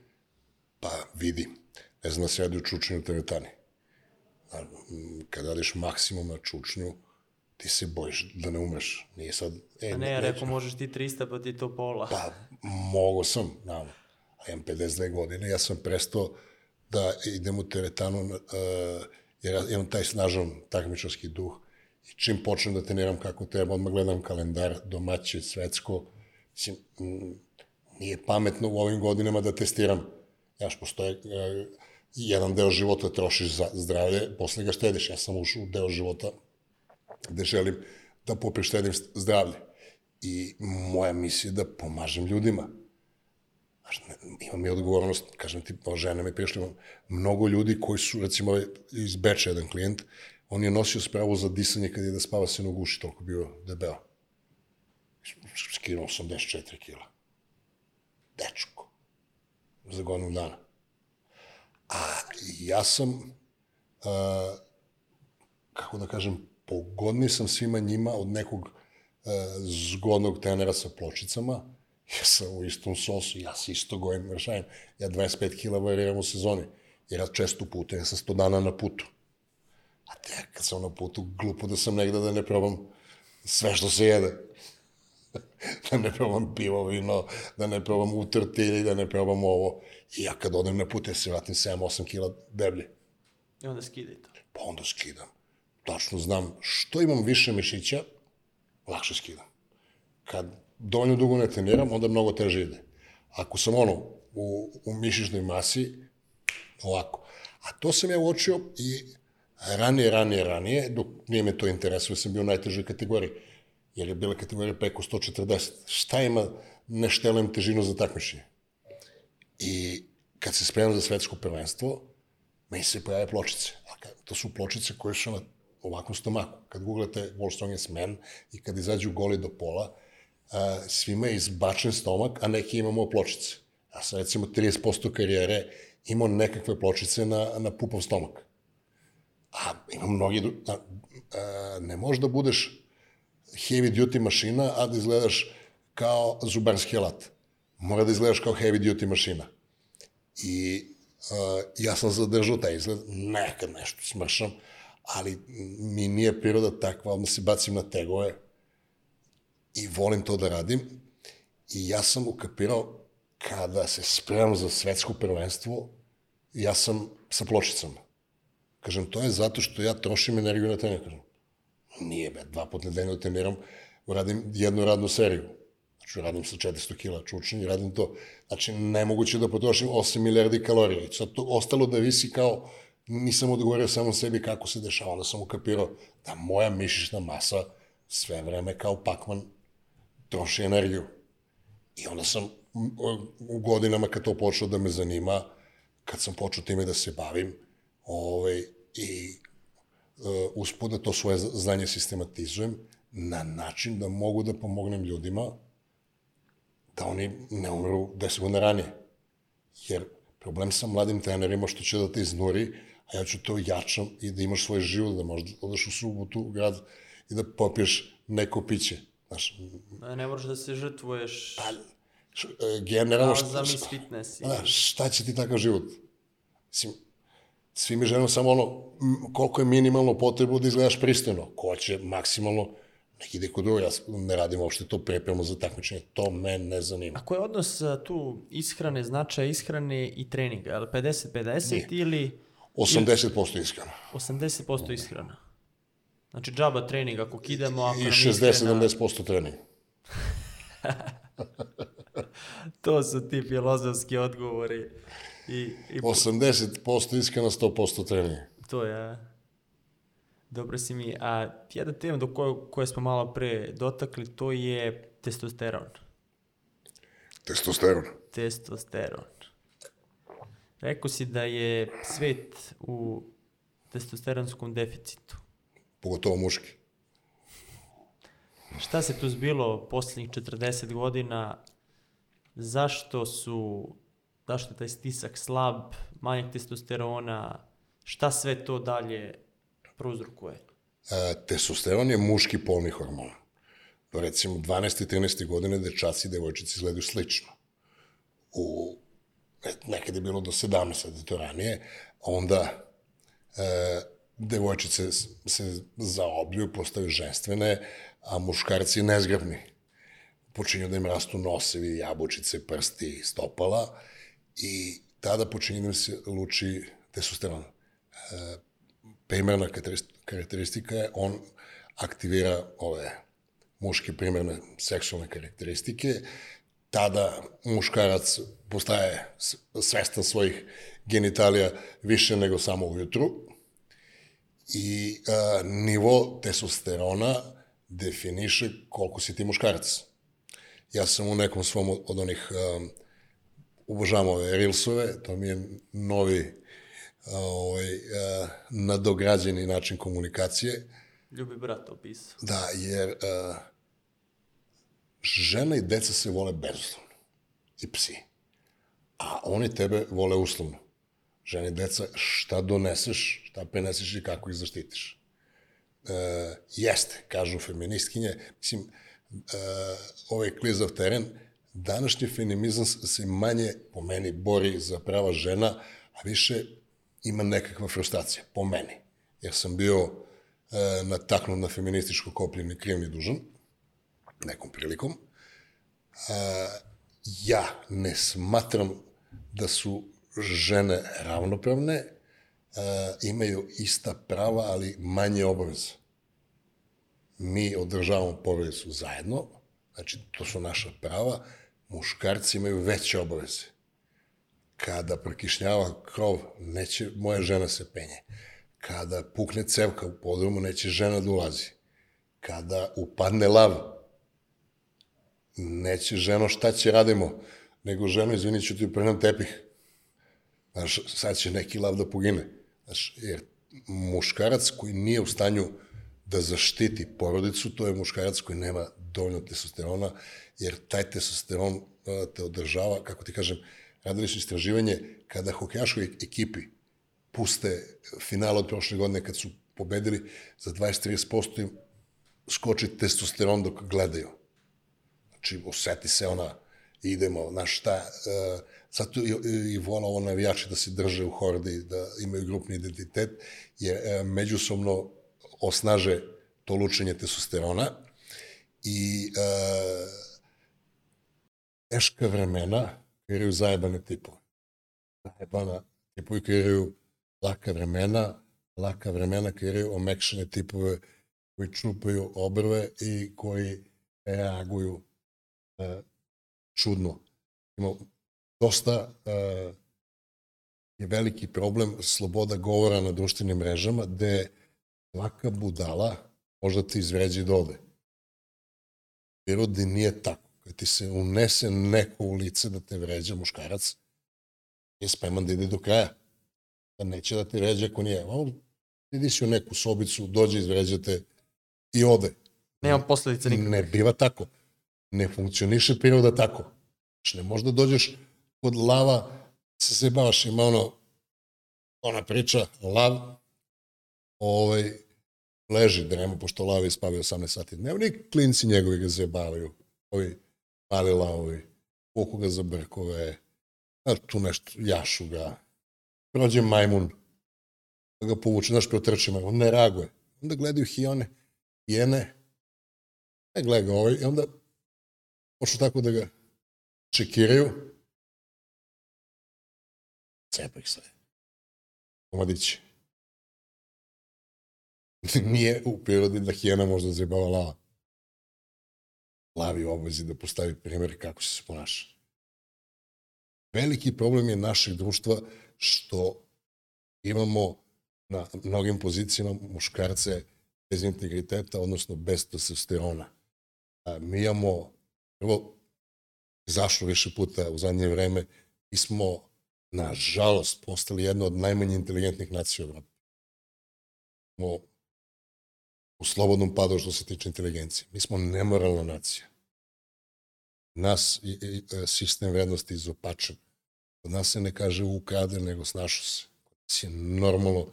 Pa vidi, ne znam da se radi u čučnju teretani. Kad radiš maksimum na čučnju, ti se bojiš da ne umreš. Nije sad... E, A ne, ja rekao možeš ti 300 pa ti to pola. Pa, mogo sam, naravno. A imam 52 godine, ja sam prestao da idem u teretanu, uh, jer ja imam taj snažan takmičarski duh. I čim počnem da treniram kako treba, odmah gledam kalendar, domaće, svetsko. Mislim, nije pametno u ovim godinama da testiram. Jaš, postoje uh, jedan deo života trošiš za zdravlje, posle ga štediš. Ja sam ušao u deo života gde želim da poprištedim zdravlje. I moja misija je da pomažem ljudima. Znaš, imam i odgovornost, kažem ti, o žena me prišli, mnogo ljudi koji su, recimo, iz Beča jedan klijent, on je nosio spravu za disanje kad je da spava se nog uši, toliko bio debeo. Skinuo 84 kila. Dečko. Za godinu dana. A ja sam, a, kako da kažem, pogodni sam svima njima od nekog e, zgodnog tenera sa pločicama, ja sam u istom sosu, ja se isto gojim vršajem, ja 25 kila variram u sezoni, jer ja često putujem, ja sam 100 dana na putu. A te, kad sam na putu, glupo da sam negde da ne probam sve što se jede. [laughs] da ne probam pivo, vino, da ne probam utrti da ne probam ovo. I ja kad odem na put, ja se vratim 7-8 kila deblje. I onda skidaj to. Pa onda skidam tačno znam što imam više mišića, lakše skidam. Kad dovoljno dugo ne treniram, onda mnogo teže ide. Ako sam ono, u, u mišićnoj masi, ovako. A to sam ja uočio i ranije, ranije, ranije, dok nije me to interesuje, sam bio u najtežoj kategoriji, jer je bila kategorija preko 140. Šta ima ne štelujem težinu za takmičenje? I kad se spremam za svetsko prvenstvo, meni se pojave pločice. To su pločice koje su na ovakvom stomaku. Kad googlate Wall Strongest Man i kad izađu goli do pola, a, svima je izbačen stomak, a neki imamo pločice. Ja sam recimo 30% karijere imao nekakve pločice na, na pupov stomak. A ima mnogi... A, a, ne možeš da budeš heavy duty mašina, a da izgledaš kao zubarski alat. Mora da izgledaš kao heavy duty mašina. I uh, ja sam zadržao taj izgled, nekad nešto smršam, ali mi nije priroda takva, odmah se bacim na tegove i volim to da radim. I ja sam ukapirao kada se spremam za svetsko prvenstvo, ja sam sa pločicama. Kažem, to je zato što ja trošim energiju na trening. Kažem, nije be, dva put nedeljno treniram, uradim jednu radnu seriju. Znači, radim sa 400 kila čučnja radim to. Znači, nemoguće da potrošim 8 milijardi kalorija. I sad to ostalo da visi kao, nisam odgovorio samo sebi kako se dešava, onda sam ukapirao da moja mišićna masa sve vreme kao pakman troši energiju. I onda sam u godinama kad to počelo da me zanima, kad sam počeo time da se bavim, ovaj, i uh, uspod da to svoje znanje sistematizujem na način da mogu da pomognem ljudima da oni ne umru 10 godina ranije. Jer problem sa mladim trenerima što će da te iznuri, a ja ću to jačam i da imaš svoj život, da možda odeš u subotu u grad i da popiješ neko piće. Znaš, Ne, ne moraš da se žrtvuješ pa, š, e, generalno... kao šta- Miss Fitness. i- Da, šta će ti takav život? Mislim, svi mi želimo samo ono, koliko je minimalno potrebu da izgledaš pristojno. Ko će maksimalno, nek ide kod druga, ja ne radim uopšte to pripremu za takmičenje, to me ne zanima. A koji je odnos tu ishrane, značaja ishrane i treninga? Je li 50-50 ili 80% iskreno. 80% ishrana? Znači džaba trening ako kidamo, ako I nam ishrana- 60-70% trening. [laughs] To su ti filozofski odgovori. I, i 80% iskreno, 100% trening. to je... Dobro si mi. A jedna tema do koje, koje smo malo pre dotakli, to je testosteron. Testosteron. Testosteron. Rekao si da je svet u testosteronskom deficitu. Pogotovo muški. Šta se tu zbilo poslednjih 40 godina? Zašto su, zašto je taj stisak slab, manjak testosterona, šta sve to dalje prouzrokuje? E, testosteron je muški polni hormon. Do recimo 12. i 13. godine dečaci i devojčice izgledaju slično. U, e, nekad je bilo do 17, sad to ranije, onda e, devojčice se zaobljuju, postaju ženstvene, a muškarci nezgrabni. Počinju da im rastu nosevi, jabučice, prsti, stopala i tada počinje da im se luči testosteron primarna karakteris- karakteristika je on aktivira ove muške primarne seksualne karakteristike, tada muškarac postaje svestan svojih genitalija više nego samo ujutru i a, nivo testosterona definiše koliko si ti muškarac. Ja sam u nekom svom od onih um, obožavam ove Reelsove, to mi je novi ovaj, a, nadograđeni način komunikacije. Ljubi brat opisao. Da, jer a, žena i deca se vole bezuslovno. I psi. A oni tebe vole uslovno. Žena i deca, šta doneseš, šta preneseš i kako ih zaštitiš. E, jeste, kažu feministkinje. Mislim, e, ovaj klizav teren, današnji feminizam se manje, po meni, bori za prava žena, a više ima nekakva frustracija, po meni. Jer sam bio e, nataknut na feminističko koplje ni kriv ni dužan, nekom prilikom. E, ja ne smatram da su žene ravnopravne, e, imaju ista prava, ali manje obaveza. Mi održavamo porodicu zajedno, znači to su naša prava, muškarci imaju veće obaveze. Kada prokišnjava krov, neće moja žena se penje. Kada pukne cevka u podrumu, neće žena da ulazi. Kada upadne lav, neće ženo šta će radimo, nego ženo, izvini, ću ti prenem tepih. Znaš, sad će neki lav da pogine. Znaš, jer muškarac koji nije u stanju da zaštiti porodicu, to je muškarac koji nema dovoljno testosterona, jer taj testosteron te održava, kako ti kažem, radili su istraživanje kada hokejaškoj ekipi puste final od prošle godine kad su pobedili za 20-30% im skoči testosteron dok gledaju. Znači, oseti se ona, idemo, znaš šta, uh, zato i, i vola ovo navijači da se drže u hordi, da imaju grupni identitet, jer uh, međusobno osnaže to lučenje testosterona i uh, teška vremena kreiraju zajebane tipove. Zajebana tipovi kreiraju laka vremena, laka vremena kreiraju omekšane tipove koji čupaju obrve i koji reaguju e, čudno. Ima dosta e, je veliki problem sloboda govora na društvenim mrežama, gde svaka budala možda ti izvređi dode. Prirodi nije tako. Kad ti se unese neko u lice da te vređa muškarac, je spreman da ide do kraja. Da neće da te vređa ako nije. On idi si u neku sobicu, dođe, izvređa te i ode. Nema posledica nikakve. Ne biva tako. Ne funkcioniše priroda tako. Znači, ne možda dođeš kod lava, se se baš ima ono, ona priča, lav, ovaj, leži drema, pošto lav je spavio 18 sati dnevno i klinci njegovi ga zajebavaju. Ovi mali lavovi, koliko ga za brkove, a tu nešto, jašu ga. Prođe majmun, pa ga povuče, znaš, preotrči majmun, ne reaguje. Onda gledaju hione, jene, ne gleda ga ovaj, i onda počnu tako da ga čekiraju, cepa ih sve. Komadići. [laughs] Nije u prirodi da hijena možda zajebava lava. Lavi u obvezi da postavi primjer kako se ponaša. Veliki problem je našeg društva što imamo na mnogim pozicijama muškarce bez integriteta, odnosno bez testosterona. A, mi imamo, prvo, zašlo više puta u zadnje vreme, mi smo, nažalost, postali jedna od najmanje inteligentnih nacija u Evropi. Smo u slobodnom padu što se tiče inteligencije. Mi smo nemoralna nacija. Nas i, i, e, sistem vrednosti izopačen. Kod nas se ne kaže ukrade, nego snašao se. Je normalno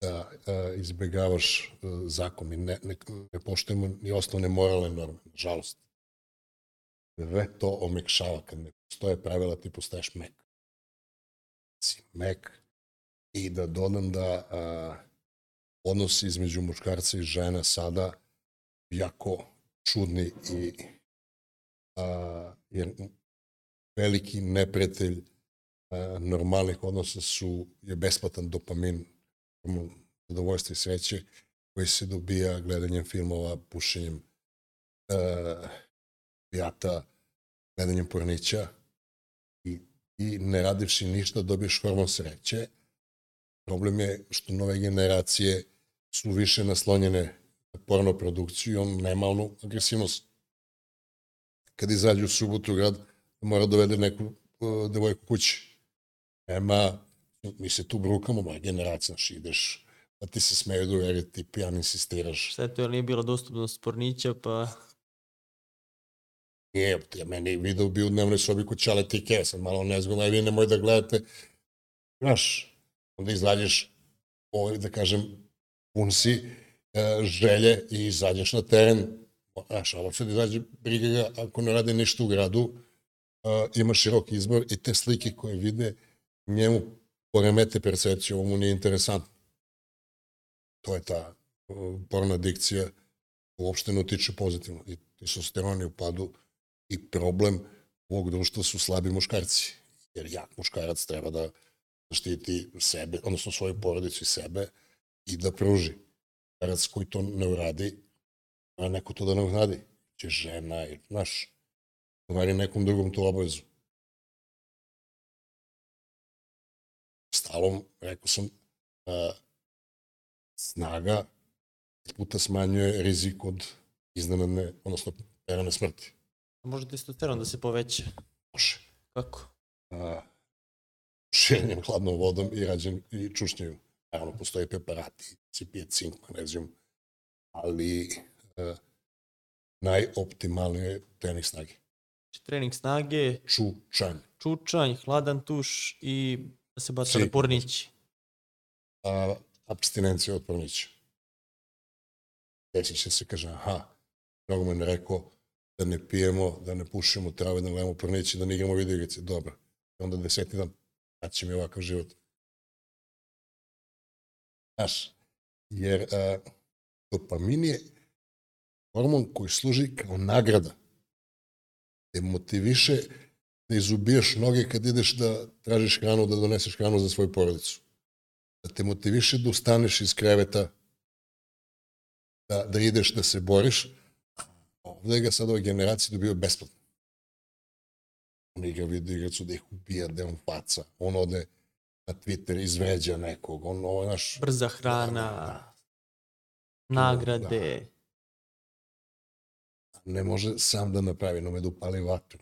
da a, izbegavaš a, zakon. Mi ne, ne, ne poštujemo ni osnovne moralne norme, nažalost. Sve to omekšava. Kad ne postoje pravila, ti postaješ mek. Si mek. I da dodam da a, odnosi između muškarca i žena sada jako čudni i a, jer veliki neprijatelj a, normalnih odnosa su je besplatan dopamin zadovoljstva i sreće koji se dobija gledanjem filmova, pušenjem uh, pijata, gledanjem pornića i, i ne radivši ništa dobiješ hormon sreće. Problem je što nove generacije su više naslonjene na porno produkciju i on nema onu agresivnost. Kad izađu u subotu grad, mora dovede neku uh, devojku kući. Nema, mi se tu brukamo, moja generacija, znaš, ideš, pa ti se smeju da uveri, ti pijan insistiraš. Sve to jer nije bila dostupnost pornića, pa... Nije, ja meni video bio u dnevnoj sobi kod Čale Tike, sam malo nezgodno, aj vi nemoj da gledate. Znaš, onda izađeš, ovaj, da kažem, pun si e, želje i izađeš na teren. Znaš, ali sad izađe, briga ga, ako ne rade ništa u gradu, e, ima širok izbor i te slike koje vide njemu poremete percepciju, ovo mu nije interesantno. To je ta uh, porna dikcija uopšte ne utiče pozitivno. I testosteron je u padu i problem ovog društva su slabi muškarci. Jer jak muškarac treba da zaštiti sebe, odnosno svoju porodicu i sebe i da pruži. Muškarac koji to ne uradi, a neko to da ne uradi. Će žena, ili, znaš, tovari nekom drugom tu obavezu. Stalom, rekao sam, a, snaga puta smanjuje rizik od iznenadne, odnosno perane smrti. Može testosteron da se poveća. Može. Kako? A, širenjem hladnom vodom i rađen i čušnjaju. Naravno, postoje preparati, se pije cink, magnezijum, ali a, najoptimalnije je trening snage. Znači, trening snage, Čučanj. čučanj, hladan tuš i da se baca na pornići. a, abstinencija od pornića. Deci će se kaže, aha, mnogo me ne rekao da ne pijemo, da ne pušimo trave, da ne gledamo porniće, da ne igramo video igrice. Dobro. I onda deseti dan, će mi ovakav život. Znaš, jer a, dopamin je hormon koji služi kao nagrada. Te motiviše da izubijaš noge kad ideš da tražiš hranu, da doneseš hranu za svoju porodicu da te motiviše da ustaneš iz kreveta, da, da ideš da se boriš, ovde ga sad ove generacije dobio besplatno. On igra video igricu da ih ubija, da je on faca. On ode na Twitter, izvređa nekog. On, ovo, naš, Brza hrana, nagrade. ne može sam da napravi, no me da upali vatru.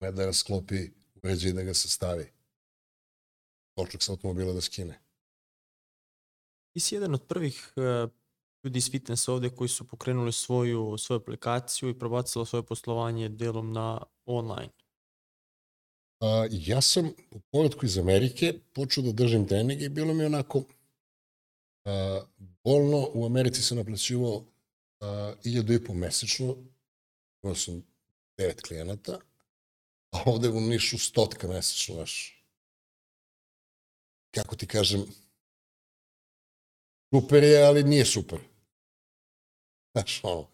Ne da rasklopi uređaj da ga se stavi. Točak sa automobila da skine. Ti si jedan od prvih uh, ljudi iz fitnessa ovde koji su pokrenuli svoju, svoju aplikaciju i probacili svoje poslovanje delom na online. A, ja sam u povratku iz Amerike počeo da držim treninge i bilo mi onako a, bolno. U Americi sam naplaćivao 1000 i po mesečno. Imao sam devet klijenata. A ovde u Nišu stotka mesečno, znaš. Kako ti kažem, super je, ali nije super. Znaš, ono,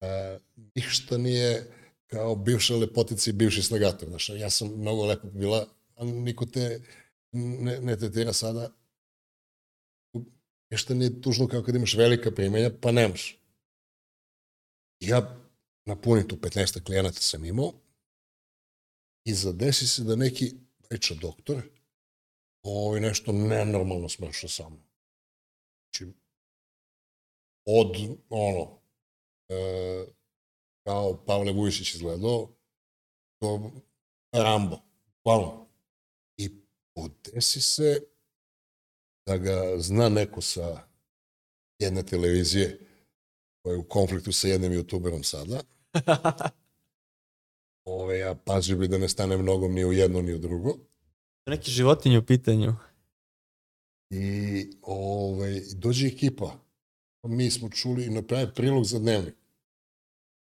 a, ništa nije kao bivša lepotica i bivši snagator. Znaš, ja sam mnogo lepo bila, a niko te ne, ne tretira sada. Ništa nije tužno kao kad imaš velika primenja, pa nemaš. Ja napunim tu 15 klijenata sam imao i zadesi se da neki priča doktor ovo je nešto nenormalno smršno sa mnom. Znači, od, ono, e, kao Pavle Vujšić izgledao, to Rambo, hvala. I podesi se da ga zna neko sa jedne televizije koja je u konfliktu sa jednim youtuberom sada. [laughs] Ove, ja pazio bi da ne stane mnogo ni u jedno ni u drugo. Neki životinje u pitanju. I ove, dođe ekipa. Mi smo čuli i napravi prilog za dnevnik.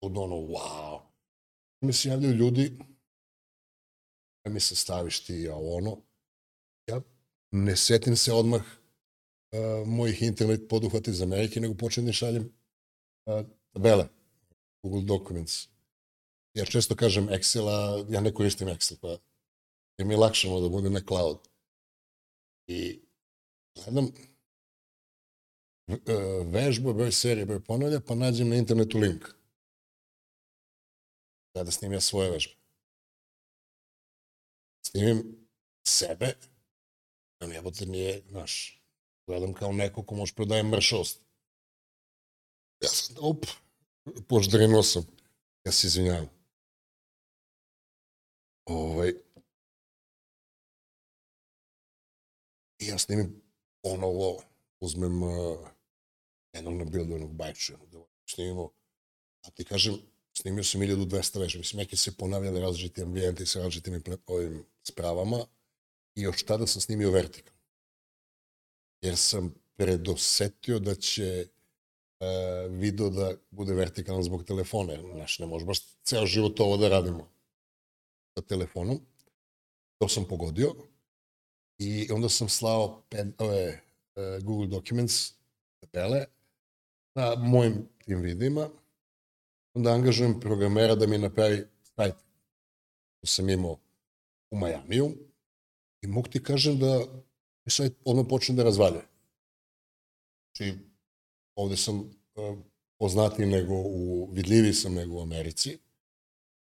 Od ono, wow. Mi se javljaju ljudi, da mi se staviš ti, a ono. Ja ne setim se odmah uh, mojih internet poduhvata iz Amerike, nego počnem da šaljem uh, tabele, Google Documents. Ja često kažem Excel, a ja ne koristim Excel, pa jer mi je lakše da bude na cloud. I gledam uh, vežba, broj serije, broj ponavlja, pa nađem na internetu link. Da, da snimim ja svoje vežbe. Snimim sebe, a jebote nije, znaš, gledam kao neko ko može prodaje mršost. Ja sam, op, poždrenuo sam. Ja se izvinjavam. Ovaj, ja snimim ponovo, uzmem uh, na bildu, jednog bajča, da snimimo, a ti kažem, snimio sam 1200 veža, mislim, neke se ponavljale različiti ambijenti sa različitim ovim spravama i još tada sam snimio vertikal. Jer sam predosetio da će uh, video da bude vertikalan zbog telefona, znaš, ne možeš baš ceo život ovo da radimo sa telefonom. To sam pogodio i onda sam slao ped, ove, uh, Google Documents tabele na mojim tim videima, onda angažujem programera da mi napravi sajt koji sam imao u Majamiju i mogu ti kažem da sajt odmah počne da razvalja. Znači, ovde sam uh, poznatiji nego u, vidljiviji sam nego u Americi.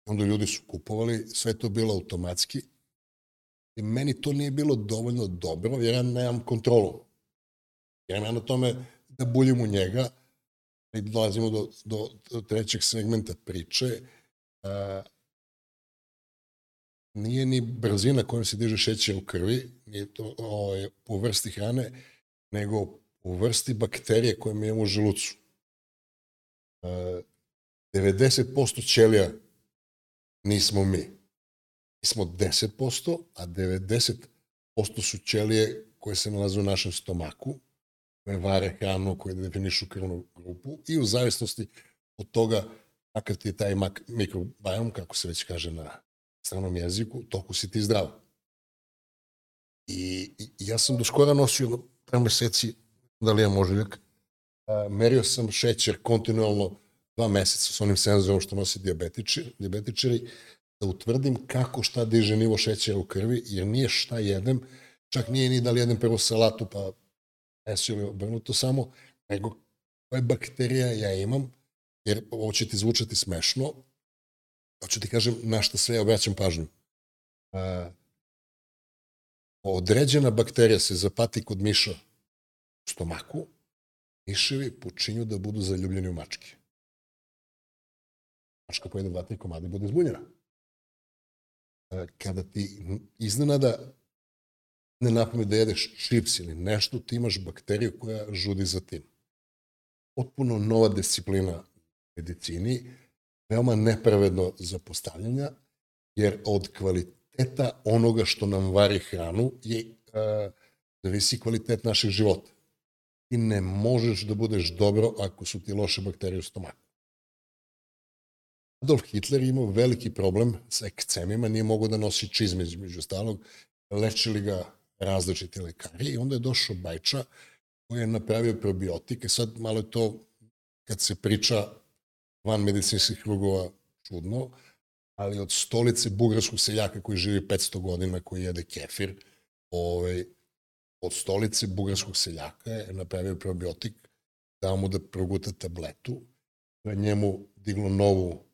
Onda ljudi su kupovali, sve to bilo automatski. I meni to nije bilo dovoljno dobro, jer ja nemam kontrolu. Jer ja na tome da buljim u njega, i dolazimo do, do, trećeg segmenta priče, a, nije ni brzina kojom se diže šećer u krvi, nije to o, ovaj, po vrsti hrane, nego po vrsti bakterije koje mi imamo u želucu. A, 90% ćelija nismo mi. Mi smo 10%, a 90% su ćelije koje se nalaze u našem stomaku, koje vare hranu, koje definišu krvnu grupu i u zavisnosti od toga kakav ti je taj mikrobiom, kako se već kaže na stranom jeziku, toliko si ti zdrav. I, i ja sam do skora nosio par meseci, da li je moželjak, merio sam šećer kontinualno dva meseca s onim senzorom što nosi diabetičari, diabetičari, da utvrdim kako šta diže nivo šećera u krvi, jer nije šta jedem, čak nije ni da li jedem prvo salatu pa meso ili obrnuto samo, nego koje bakterija ja imam, jer ovo će ti zvučati smešno, hoću ti kažem na šta sve obraćam pažnju. A, određena bakterija se zapati kod miša u stomaku, miševi počinju da budu zaljubljeni u mačke. Mačka pojede dva, tri komada i bude zbunjena. Kada ti iznenada ne napome da jedeš čips ili nešto, ti imaš bakteriju koja žudi za tim. Potpuno nova disciplina medicini, veoma nepravedno zapostavljanja, jer od kvaliteta onoga što nam vari hranu je uh, zavisi kvalitet našeg života. Ti ne možeš da budeš dobro ako su ti loše bakterije u stomaku. Adolf Hitler imao veliki problem sa ekcemima, nije mogao da nosi čizme između stalog, lečili ga različiti lekari i onda je došao Bajča koji je napravio probiotike. Sad malo je to, kad se priča van medicinskih krugova, čudno, ali od stolice bugarskog seljaka koji živi 500 godina, koji jede kefir, ovaj, od stolice bugarskog seljaka je napravio probiotik, dao mu da proguta tabletu, da njemu diglo novu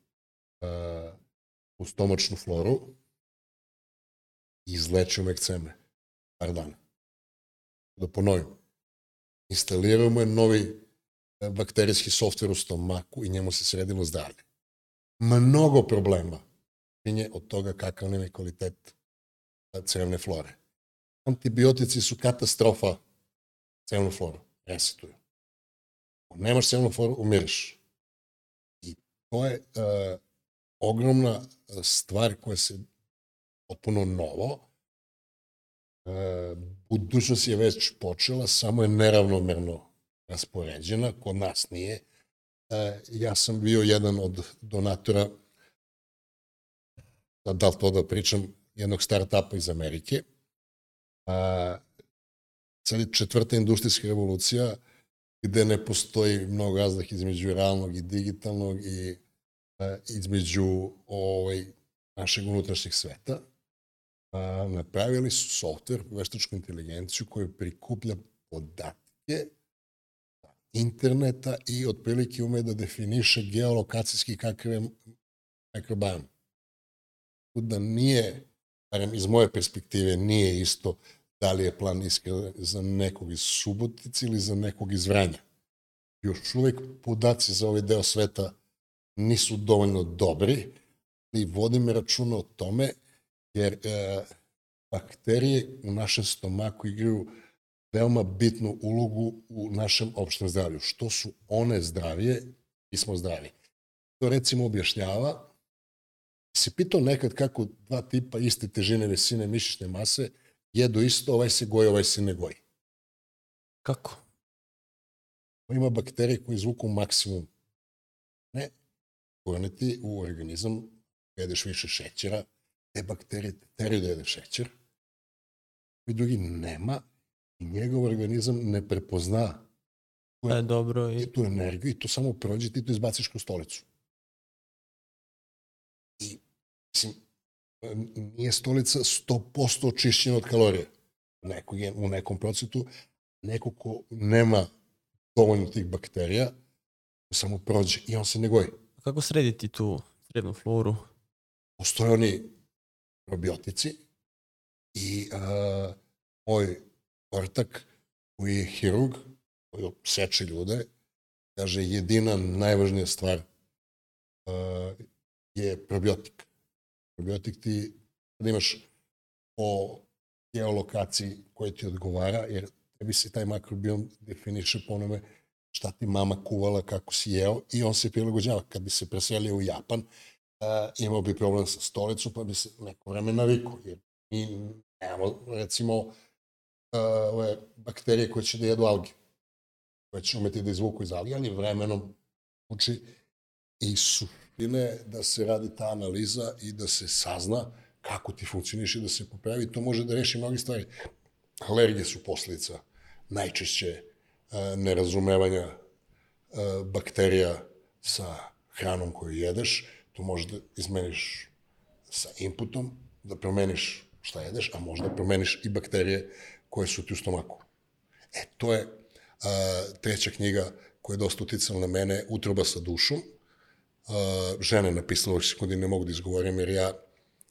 uh, u stomačnu floru i izlečio me ekceme par dana. Da ponovim. Instaliramo je novi e, bakterijski softver u stomaku i njemu se sredilo zdravlje. Mnogo problema pinje od toga kakav nam je kvalitet e, crevne flore. Antibiotici su katastrofa crevnu floru. Resetuju. Nemaš crevnu floru, umiriš. I to je uh, ogromna stvar koja se potpuno novo, budućnost je već počela, samo je neravnomerno raspoređena, kod nas nije. E, ja sam bio jedan od donatora, da li to da pričam, jednog start-upa iz Amerike. A, sad je četvrta industrijska revolucija, gde ne postoji mnogo razlah između realnog i digitalnog i između ovaj, našeg unutrašnjeg sveta a, napravili su softver, veštačku inteligenciju koju prikuplja podatke interneta i otprilike ume da definiše geolokacijski kakav je mikrobajom. Da nije, barem iz moje perspektive, nije isto da li je plan iskren za nekog iz Subotice ili za nekog iz Vranja. Još uvek podaci za ovaj deo sveta nisu dovoljno dobri, ali vodim računa o tome jer e, bakterije u našem stomaku igraju veoma bitnu ulogu u našem opštem zdravlju. Što su one zdravije, mi smo zdravi. To recimo objašnjava, si pitao nekad kako dva tipa iste težine visine mišićne mase jedu isto, ovaj se goji, ovaj se ne goji. Kako? Ima bakterije koje izvuku maksimum. Ne, ti u organizam, jedeš više šećera, te bakterije teraju da jede šećer, i drugi nema i njegov organizam ne prepozna tu, e, dobro, i... tu energiju i to samo prođe, ti to izbaciš kroz stolicu. I, mislim, nije stolica 100% očišćena od kalorije. Neko je u nekom procetu, neko ko nema dovoljno tih bakterija, samo prođe i on se ne goji. Kako srediti tu srednu floru? Postoje oni probiotici i uh, moj ortak koji je hirurg, koji seče ljude, kaže jedina najvažnija stvar uh, je probiotik. Probiotik ti, kada imaš po geolokaciji koja ti odgovara, jer tebi se taj makrobiom definiše po onome šta ti mama kuvala, kako si jeo i on se prilagođava. Kad bi se preselio u Japan, uh, imao bi problem sa stolicom, pa bi se neko vreme navikao, jer mi nemamo, recimo, uh, ove bakterije koje će da jedu alge, koje će umeti da izvuku iz alge, ali vremenom uči i suštine da se radi ta analiza i da se sazna kako ti funkcioniš i da se popravi. To može da reši mnogi stvari. Alergije su posljedica najčešće nerazumevanja uh, bakterija sa hranom koju jedeš, Tu možeš da izmeniš sa inputom, da promeniš šta jedeš, a možda promeniš i bakterije koje su ti u stomaku. E, to je a, treća knjiga koja je dosta uticala na mene, Utroba sa dušom. uh, žena je napisala ovih sekundi, ne mogu da izgovorim, jer ja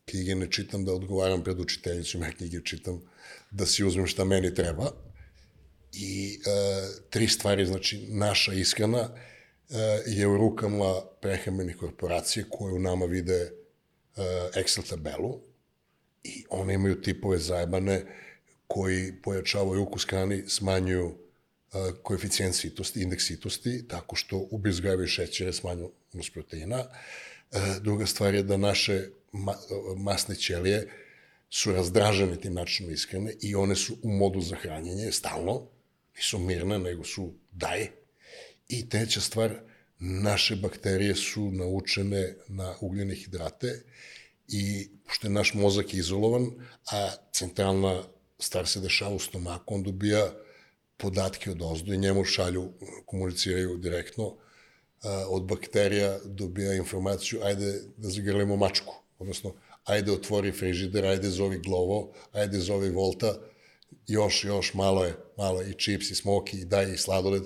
knjige ne čitam da odgovaram pred učiteljicom, ja knjige čitam da si uzmem šta meni treba. I uh, tri stvari, znači, naša iskrena uh, je u rukama prehrambenih korporacije koje u nama vide uh, Excel tabelu i one imaju tipove zajebane koji pojačavaju ukus hrani, smanjuju uh, koeficijent sitosti, indeks sitosti, tako što ubizgavaju šećere, smanjuju nus proteina. Uh, druga stvar je da naše ma, masne ćelije su razdražene tim načinom ishrane i one su u modu za hranjenje stalno, nisu mirne, nego su daj. I treća stvar, naše bakterije su naučene na ugljene hidrate i pošto je naš mozak izolovan, a centralna stvar se dešava u stomaku, on dobija podatke od ozdu i njemu šalju, komuniciraju direktno, od bakterija dobija informaciju, ajde da zagrlimo mačku, odnosno ajde otvori frižider, ajde zovi Glovo, ajde zovi Volta, još, još, malo je, malo je i čips i smoki i daj i sladoled.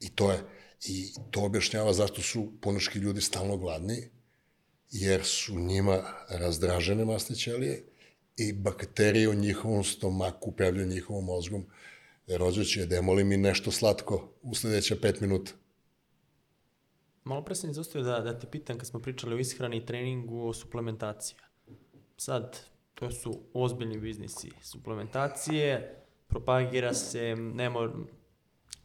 I to je. I to objašnjava zašto su ponoški ljudi stalno gladni, jer su njima razdražene masne ćelije i bakterije u njihovom stomaku upravljaju njihovom mozgom. Rođo će da demoli mi nešto slatko u sledeća pet minuta. Malo pre sam izostavio da, da te pitam kad smo pričali o ishrani i treningu o suplementaciji. Sad, to su ozbiljni biznisi. Suplementacije, propagira se, nema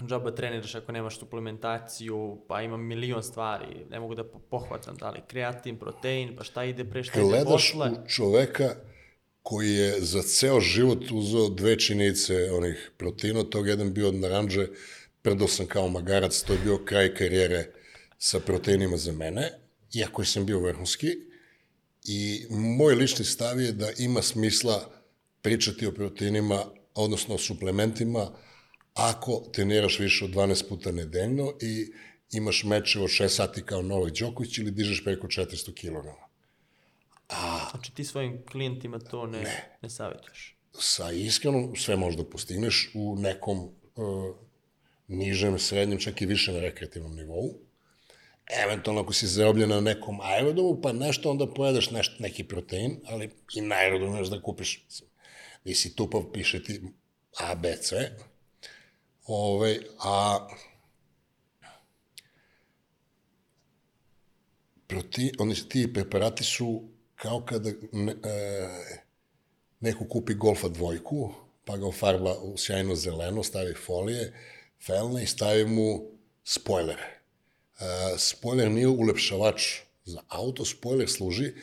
džaba treniraš ako nemaš suplementaciju, pa ima milion stvari, ne mogu da pohvatam da li kreatin, protein, pa šta ide pre, šta ide Gledaš posle. u čoveka koji je za ceo život uzeo dve činice onih proteina, od toga jedan bio od naranđe, predao sam kao magarac, to je bio kraj karijere sa proteinima za mene, iako sam bio vrhunski, i moj lični stav je da ima smisla pričati o proteinima, odnosno o suplementima, ako treniraš više od 12 puta nedeljno i imaš meče od 6 sati kao Novak Đoković ili dižeš preko 400 kg. Znači ti svojim klijentima to ne, ne. ne savjetuješ. Sa iskrenom sve možda postigneš u nekom uh, nižem, srednjem, čak i višem rekreativnom nivou. Eventualno ako si zarobljen na nekom aerodromu, pa nešto onda pojedeš nešto, neki protein, ali i na aerodromu možeš da kupiš. Nisi tupav, piše ti A, B, C. Ove, a proti, oni, ti preparati su kao kada ne, e, neko kupi Golfa dvojku, pa ga ofarba u sjajno zeleno, stavi folije, felne i stavi mu spojlere. Spojler nije ulepšavač za auto, spojler služi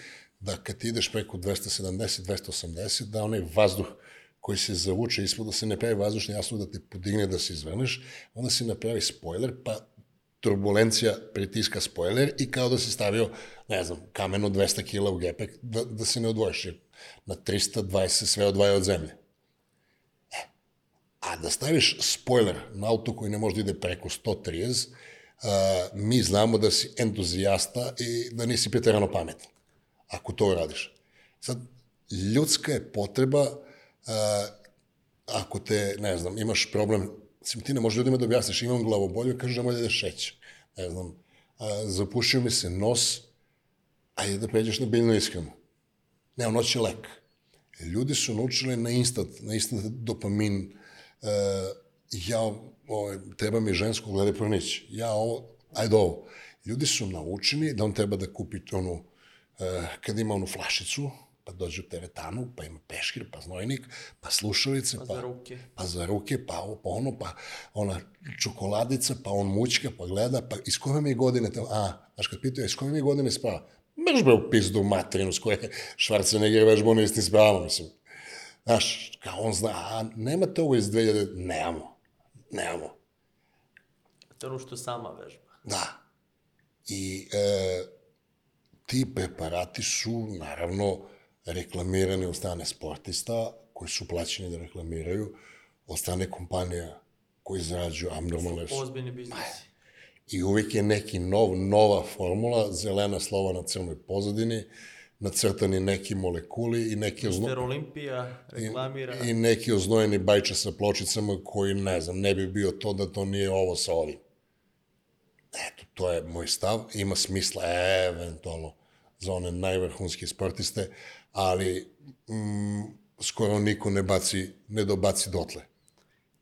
da kad ti ideš preko 270-280, da onaj vazduh koji se zavuče ispod, da se ne pravi vazdušni jasno da te podigne da se izvrneš, onda se napravi spojler, pa turbulencija pritiska spojler i kao da si stavio, ne znam, kameno 200 kila u gepek, da, da se ne odvojiš, na 320 sve odvaja od zemlje. E, a da staviš spojler na auto koji ne može da ide preko 130, uh, mi znamo da si entuzijasta i da nisi preterano pametan, ako to radiš. Sad, ljudska je potreba, uh, ako te, ne znam, imaš problem, mislim, ti ne možeš ljudima da objasniš, imam glavobolju, kažeš da može da šeće. Ne znam, uh, zapušio mi se nos, ajde da pređeš na biljnu ishranu. Ne, ono će lek. Ljudi su naučili na instant, na instant dopamin, uh, ja, ovo, treba mi žensko glede pronić, ja ovo, ajde ovo. Ljudi su naučeni da on treba da kupi onu, uh, kad ima onu flašicu, pa dođe u teretanu, pa ima peškir, pa znojnik, pa slušalice, Pa pa, za ruke. pa za ruke, pa ovo, pa ono, pa ona čokoladica, pa on mućka, pa gleda, pa iz koje mi je godine, tamo, a, znaš kad pitaju, iz koje mi je godine spava? Mrš bre u pizdu materinu s koje Schwarzenegger vežba ono istim spavama, mislim. Znaš, kao on zna, a nemate ovo iz 2000, nemamo, nemamo. To je ono što sama vežba. Da. I e, ti preparati su, naravno, reklamirani od strane sportista, koji su plaćeni da reklamiraju, od strane kompanija koji zarađuju abnormalne... Ozbiljni biznisi. I uvijek je neki nov, nova formula, zelena slova na crnoj pozadini, nacrtani neki molekuli i neki ozno... Mister Olimpija reklamira. i neki oznojeni bajče sa pločicama koji, ne znam, ne bi bio to da to nije ovo sa ovim. Eto, to je moj stav. Ima smisla eventualno za one najvrhunske sportiste, ali mm, skoro niko ne baci, ne dobaci dotle.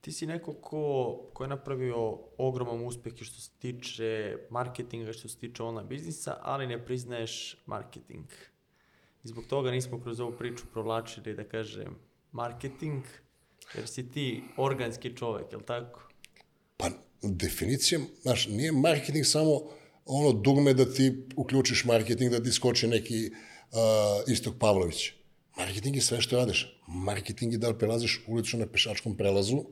Ti si neko ko, ko je napravio ogroman uspeh i što se tiče marketinga, što se tiče online biznisa, ali ne priznaješ marketing. I zbog toga nismo kroz ovu priču provlačili, da kažem, marketing, jer si ti organski čovek, je li tako? Pa, definicijom, znaš, nije marketing samo ono dugme da ti uključiš marketing, da ti skoči neki uh, Istok Pavlović. Marketing je sve što radiš. Marketing je da li prelaziš ulicu na pešačkom prelazu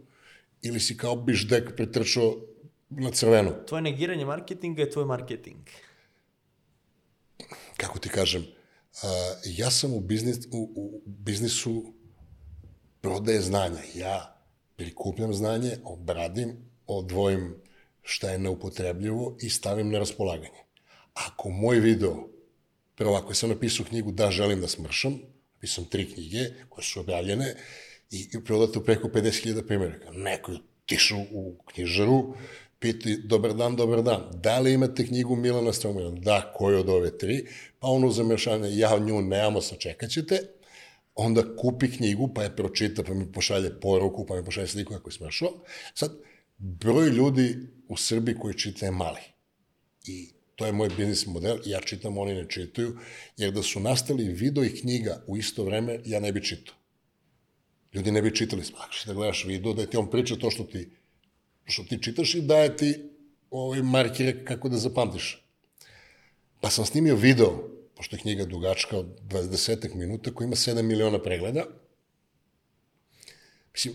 ili si kao biždek pretrčao na crveno. Tvoje negiranje marketinga je tvoj marketing. Kako ti kažem, ja sam u, biznis, u, u biznisu prodaje znanja. Ja prikupljam znanje, obradim, odvojim šta je neupotrebljivo i stavim na raspolaganje. Ako moj video, prvo ako sam napisao knjigu Da želim da smršam, napisam tri knjige koje su objavljene i, i prodato preko 50.000 primjeraka. Neko je tišao u knjižaru, piti, dobar dan, dobar dan, da li imate knjigu Milana Stromina? Da, koju od ove tri? Pa ono zamešanje, ja nju nemamo, sačekat ćete, onda kupi knjigu, pa je pročita, pa mi pošalje poruku, pa mi pošalje sliku kako je smršao. Sad, broj ljudi u Srbiji koji čita je mali. I to je moj biznis model, ja čitam, oni ne čitaju, jer da su nastali video i knjiga u isto vreme, ja ne bi čitao. Ljudi ne bi čitali, smakši da gledaš video, da ti on priča to što ti, što ti čitaš i daje ti ovaj markere kako da zapamtiš. Pa sam snimio video, pošto je knjiga dugačka od 20 minuta, koja ima 7 miliona pregleda. Mislim,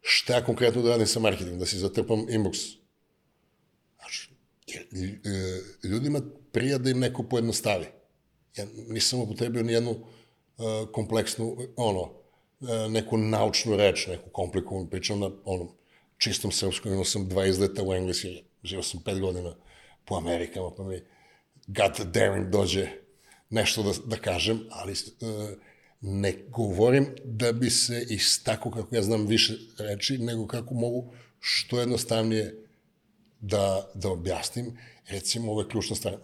šta konkretno da radim sa marketingom, da si zatrpam inbox. Znači, e, ljudima prija da im neko pojednostavi. Ja nisam upotrebio ni jednu uh, kompleksnu, ono, uh, neku naučnu reč, neku komplikovanu, pričam na onom čistom srpskom, imao sam dva izleta u Engleski, živao sam pet godina po Amerikama, pa mi God daring dođe nešto da, da kažem, ali uh, ne govorim da bi se istako kako ja znam više reči, nego kako mogu što jednostavnije da, da objasnim. Recimo, ovo je ključna stvar. E,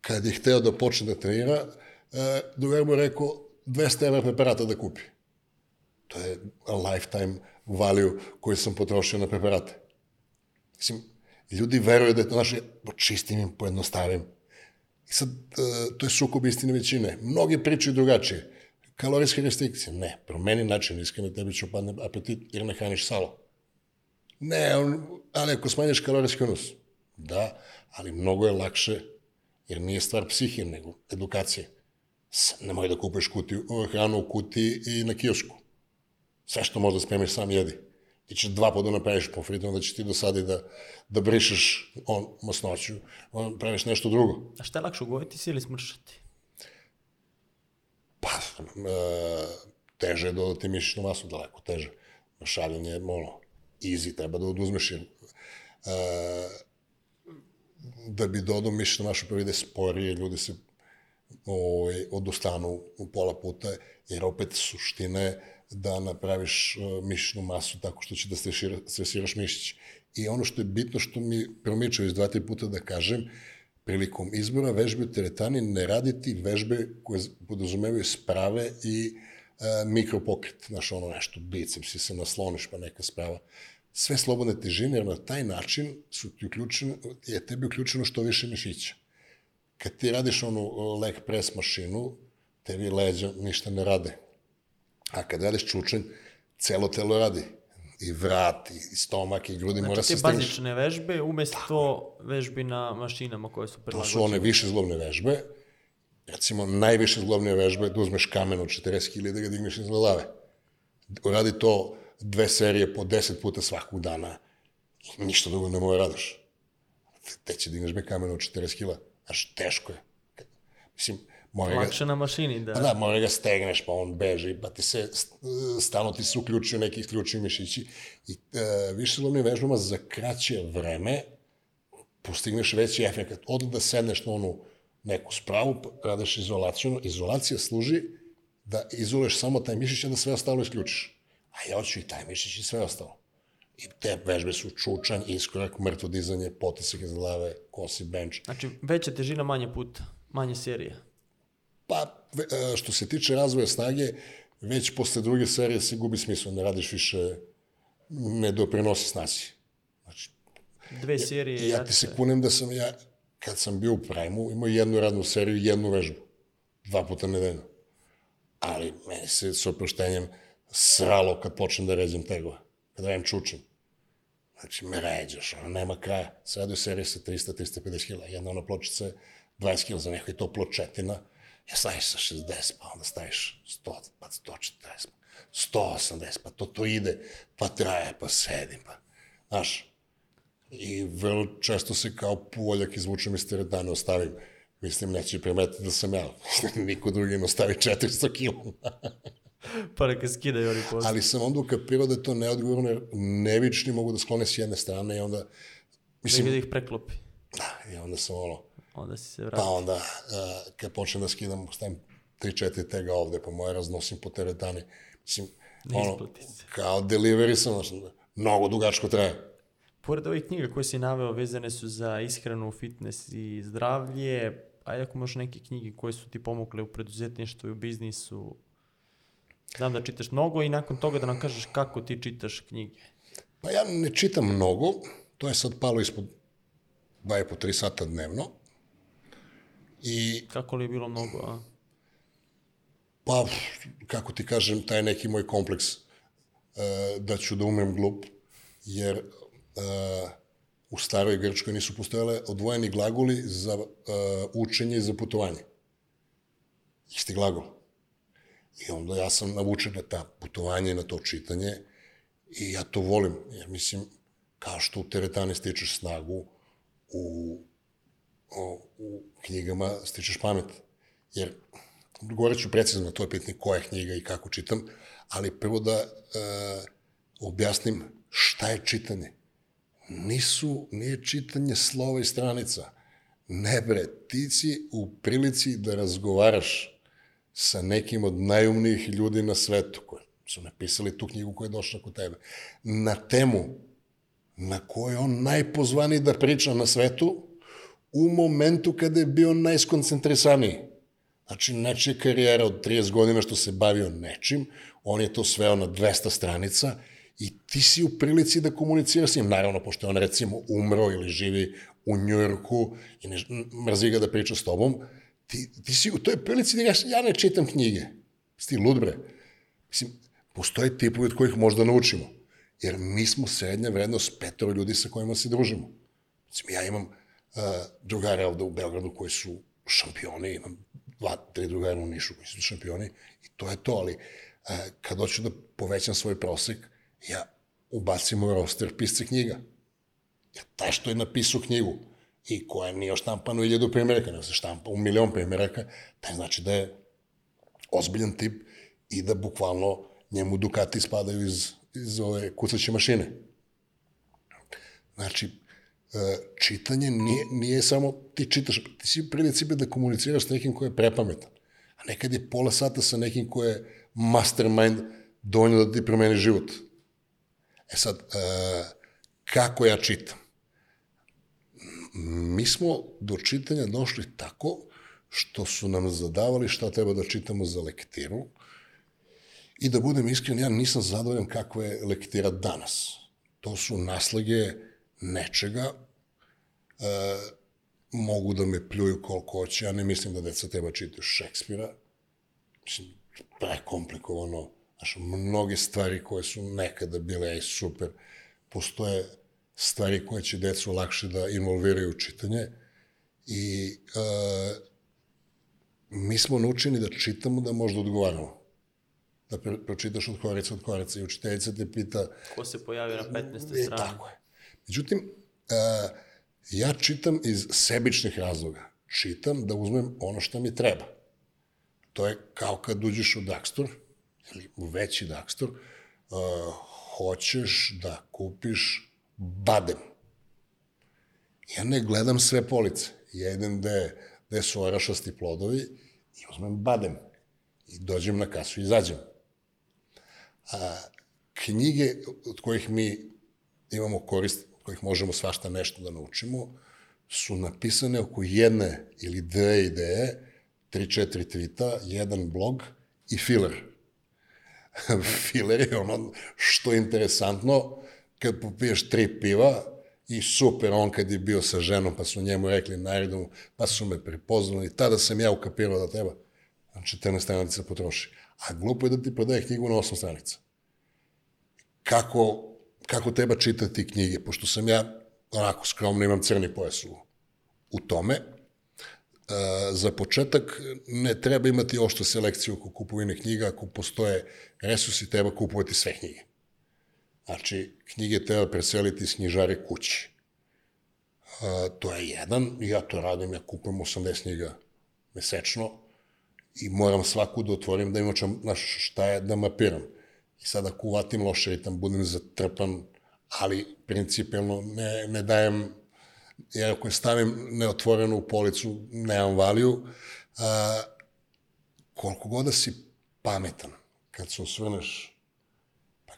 kad je hteo da počne da trenira, e, drugar mu rekao 200 evra preparata da kupi. To je lifetime value koji sam potrošio na preparate. Mislim, ljudi veruju da je to naše, čistim im, pojednostavim. I sad, e, to je sukob istine većine. Mnogi pričaju drugačije. Kalorijske restrikcije. Ne, promeni način iskreno, tebi će upadne apetit jer ne hraniš salo. Ne, on, ali ako smanjiš kalorijski unos, da, ali mnogo je lakše, jer nije stvar psihe, nego edukacije. Nemoj da kupeš kutiju, hranu u kutiji i na kiosku. Sve što možda spremiš sam jedi ti ćeš dva puta napraviš pomfrit, onda će ti dosadi da, da brišeš on, masnoću, on, praviš nešto drugo. A šta je lakše, ugojiti se ili smršati? Pa, e, teže je dodati mišićnu masu, daleko teže. Šaljenje je, ono, easy, treba da oduzmeš jer, e, da bi dodao mišićnu mašu prvi da sporije, ljudi se ovaj, odustanu u pola puta, jer opet suština je da napraviš uh, mišićnu masu tako što će da stresiraš mišić. I ono što je bitno što mi promičaju iz dva, tri puta da kažem, prilikom izbora vežbe u teretani ne raditi vežbe koje podrazumevaju sprave i uh, mikropokret, znaš ono nešto, bicepsi se nasloniš pa neka sprava. Sve slobodne težine, jer na taj način su ti uključene, je tebi uključeno što više mišića. Kad ti radiš onu leg press mašinu, tebi leđa ništa ne rade A kad radiš čučanj, celo telo radi. I vrat, i stomak, i grudi, znači, mora se stigneš. Znači, te bazične vežbe, umesto to vežbi na mašinama koje su prilagođene. To su one više zglobne vežbe. Recimo, najviše zglobne vežbe da uzmeš kamen od 40 kg da ga digneš iz glave. Uradi to dve serije po 10 puta svakog dana. I ništa drugo ne mora da radiš. Te će digneš me kamen od 40 kg. Znaš, teško je. Mislim, Mora Lakše na mašini, da. Pa da, mora ga stegneš, pa on beži, pa ti se, stalno ti se uključuju neki isključuju mišići. I e, više lovnim vežbama za kraće vreme postigneš veći efekt. Od da sedneš na onu neku spravu, pa radiš izolaciju. Izolacija služi da izoleš samo taj mišić, a da sve ostalo isključiš. A ja hoću i taj mišić i sve ostalo. I te vežbe su čučanj, iskorak, mrtvo dizanje, potisak iz glave, kosi bench. Znači, veća težina manje puta, manje serija. Pa, e, što se tiče razvoja snage, već posle druge serije se gubi smisla, ne radiš više, ne doprinosi snazi. Znači, Dve serije ja ti se kunem da sam ja, kad sam bio u Prime-u, imao jednu radnu seriju i jednu vežbu. Dva puta nedeljno. Ali meni se s oproštenjem sralo kad počnem da ređem tegove. Kad radim čučem. Znači, me ređaš, ono, nema kraja. Sad radio serije sa 300-350 kila. Jedna ona pločica je 20 kila, za neko je to pločetina. Ja staviš sa 60, pa onda staviš 100, pa 140, pa 180, pa to to ide, pa traje, pa sedim, pa... Znaš, i vrlo često se kao poljak izvučem iz teretana, ostavim. Mislim, neće primetiti da sam ja. [laughs] Niko drugi ne ostavi 400 kila. [laughs] Pa neka skidaju oni posle. Ali sam onda ukapirao da je to neodgovorno, jer nevični mogu da sklone s jedne strane i onda... Mislim, Da ih preklopi. da, i onda sam ono... Onda si se Pa vratio. onda, uh, kad počnem da skidam, stavim 3-4 tega ovde, pa moje raznosim po teretani. Mislim, Ne ono, se. kao delivery sam, znači, mnogo dugačko traje. Pored ovih knjiga koje si naveo vezane su za ishranu, fitness i zdravlje, ajde ako možeš neke knjige koje su ti pomokle u preduzetništvu i u biznisu. Znam da čitaš mnogo i nakon toga da nam kažeš kako ti čitaš knjige. Pa ja ne čitam mnogo, to je sad palo ispod 2,5-3 sata dnevno. I Kako li je bilo mnogo, a? pa, kako ti kažem, taj neki moj kompleks e, da ću da umem glup, jer e, u staroj Grčkoj nisu postojale odvojeni glagoli za e, učenje i za putovanje. Isti glagol. I onda ja sam navučen na ta putovanje, na to čitanje i ja to volim, jer mislim, kao što u teretani stičeš snagu, u, o, u knjigama stičeš pamet. Jer, govorit ću precizno na to pitanje koja knjiga i kako čitam, ali prvo da e, objasnim šta je čitanje. Nisu, nije čitanje slova i stranica. Ne bre, ti si u prilici da razgovaraš sa nekim od najumnijih ljudi na svetu koji su napisali tu knjigu koja je došla kod tebe. Na temu na kojoj on najpozvaniji da priča na svetu u momentu kada je bio najskoncentrisaniji. Znači, nečija karijera od 30 godina što se bavio nečim, on je to sveo na 200 stranica i ti si u prilici da komuniciraš s njim. Naravno, pošto je on recimo umro ili živi u Njujorku i ne, mrzi ga da priča s tobom, ti, ti si u toj prilici da gaš, ja ne čitam knjige. Si ti lud bre. Mislim, postoje tipovi od kojih možda naučimo. Jer mi smo srednja vrednost petoro ljudi sa kojima se družimo. Mislim, ja imam drugare ovde u Beogradu koji su šampioni, imam dva, tri drugara u Nišu koji su šampioni i to je to, ali uh, kad hoću da povećam svoj prosek, ja ubacim u roster pisce knjiga. Ja taj što je napisao knjigu i koja nije oštampana u iljadu primjeraka, nego se štampa u milion primjeraka, taj znači da je ozbiljan tip i da bukvalno njemu Ducati spadaju iz, iz ove kucaće mašine. Znači, e, čitanje nije, nije samo ti čitaš, ti si prilici da komuniciraš s nekim ko je prepametan. A nekad je pola sata sa nekim ko je mastermind dovoljno da ti promeni život. E sad, e, kako ja čitam? Mi smo do čitanja došli tako što su nam zadavali šta treba da čitamo za lektiru i da budem iskren, ja nisam zadovoljan kakva je lektira danas. To su naslage nečega, e, mogu da me pljuju koliko hoće, ja ne mislim da deca treba čitati Šekspira, mislim, prekomplikovano, znaš, mnoge stvari koje su nekada bile aj super, postoje stvari koje će decu lakše da involviraju u čitanje i e, mi smo naučeni da čitamo da možda odgovaramo. Da pročitaš od korica od korica i učiteljica te pita Ko se pojavio na 15. E, strani? tako je. Međutim, uh, ja čitam iz sebičnih razloga. Čitam da uzmem ono što mi treba. To je kao kad uđeš u Daxtor, ili u veći Daxtor, uh, hoćeš da kupiš badem. Ja ne gledam sve police. Ja idem gde, gde su orašasti plodovi i uzmem badem. I dođem na kasu i izađem. A, knjige od kojih mi imamo korist, kojih možemo svašta nešto da naučimo, su napisane oko jedne ili dve ideje, tri, četiri tvita, jedan blog i filer. [laughs] filer je ono što je interesantno, kad popiješ tri piva, i super, on kad je bio sa ženom, pa su njemu rekli naredom, pa su me prepoznali, tada sam ja ukapirao da treba na 14 stranica potroši. A glupo je da ti prodaje knjigu na 8 stranica. Kako, kako treba čitati knjige, pošto sam ja onako skromno imam crni pojas u, u tome, e, za početak ne treba imati ošto selekciju oko kupovine knjiga, ako postoje resursi, treba kupovati sve knjige. Znači, knjige treba preseliti iz knjižare kući. A, to je jedan, ja to radim, ja kupujem 80 knjiga mesečno i moram svaku da otvorim da znaš, šta je da mapiram. I sad ako uvatim loš ritam, budem zatrpan, ali principijalno ne, ne dajem, jer ako je stavim neotvorenu u policu, nemam valiju, a, koliko god da si pametan, kad se osvrneš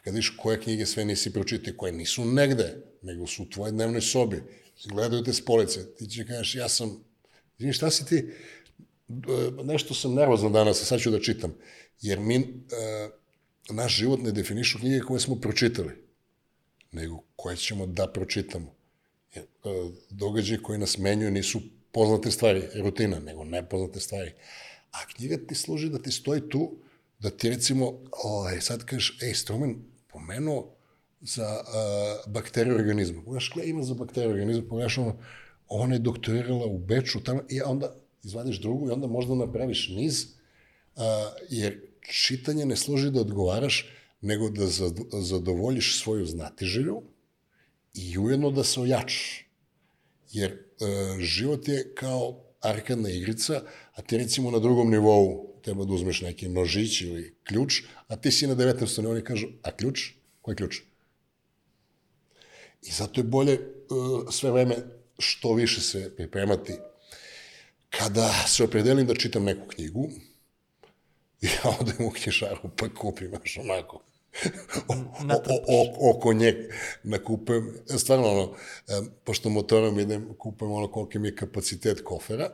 kad viš koje knjige sve nisi pročitao, koje nisu negde, nego su u tvojoj dnevnoj sobi, gledaju te s police, ti će kažeš, ja sam, izvini, šta si ti, nešto sam nervozan danas, sad ću da čitam, jer mi, uh, naš život ne definišu knjige koje smo pročitali, nego koje ćemo da pročitamo. Jer, uh, događaje koji nas menjuju nisu poznate stvari, rutina, nego nepoznate stvari. A knjiga ti služi da ti stoji tu, da ti recimo, ovaj, sad kažeš, ej, Strumen, pomenuo za uh, bakteriju organizma. Pogledaš koja ima za bakteriju organizma, pogledaš ono, ona je doktorirala u Beču, tamo, i onda izvadiš drugu i onda možda napraviš niz, uh, jer čitanje ne služi da odgovaraš, nego da zadovoljiš svoju znatiželju i ujedno da se ojačaš. Jer uh, život je kao arkadna igrica, a ti recimo na drugom nivou treba da uzmeš neki nožić ili ključ, a ti si na 19. oni kažu, a ključ? Koji ključ? I zato je bolje uh, sve vreme što više se pripremati. Kada se opredelim da čitam neku knjigu, [laughs] ja odem u knjižaru pa kupim, baš onako, [laughs] o, o, o, oko nje nakupem, stvarno ono, pošto motorom idem, kupujem ono koliko mi je kapacitet kofera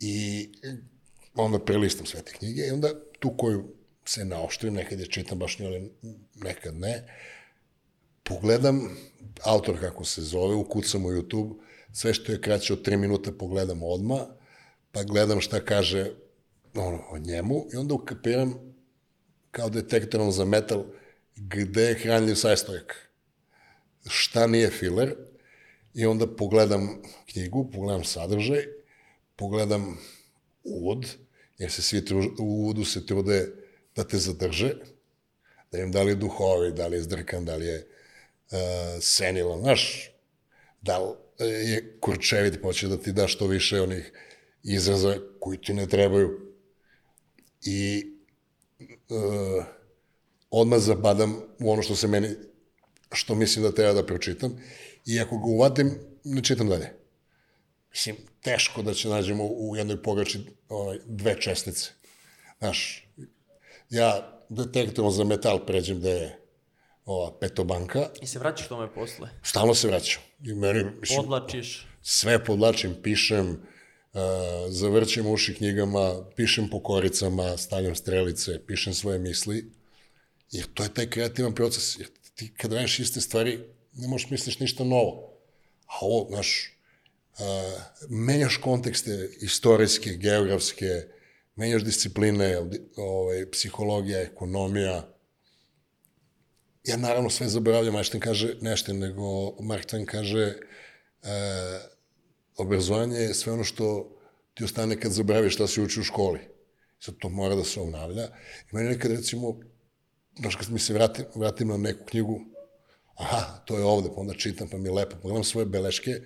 i onda prelistam sve te knjige i onda tu koju se naoštrim, nekad je čitam baš nje, ali nekad ne, pogledam autor kako se zove, ukucam u YouTube, sve što je kraće od 3 minuta pogledam odma, pa gledam šta kaže ono, o njemu i onda ukapiram kao detektorom za metal gde je hranljiv sastojak. Šta nije filer i onda pogledam knjigu, pogledam sadržaj, pogledam uvod, jer se svi tru, u uvodu se trude da te zadrže, da im da li je duhovi, da li je zdrkan, da li je uh, senilan, znaš, da li je kurčevit, poće da ti da što više onih izraza koji ti ne trebaju. I uh, odmah zapadam u ono što se meni, što mislim da treba da pročitam, i ako ga uvatim, ne čitam dalje. Mislim, teško da će nađemo u jednoj pogači ovaj, dve čestice. Znaš, ja detektorom za metal pređem da je ova petobanka. I se vraćaš tome posle? Stalno se vraćam. I meni, mislim, Podlačiš? Sve podlačim, pišem, zavrćem uši knjigama, pišem po koricama, stavljam strelice, pišem svoje misli. Jer to je taj kreativan proces. Jer ti kad radiš iste stvari, ne možeš misliš ništa novo. A ovo, znaš, uh, menjaš kontekste istorijske, geografske, menjaš discipline, ovaj, psihologija, ekonomija. Ja naravno sve zaboravljam, Einstein kaže nešto, nego Mark Twain kaže uh, obrazovanje je sve ono što ti ostane kad zaboraviš šta si učio u školi. Sad to mora da se obnavlja. I meni nekad recimo, znaš, kad mi se vratim, vratim na neku knjigu, aha, to je ovde, pa onda čitam, pa mi je lepo, pogledam svoje beleške,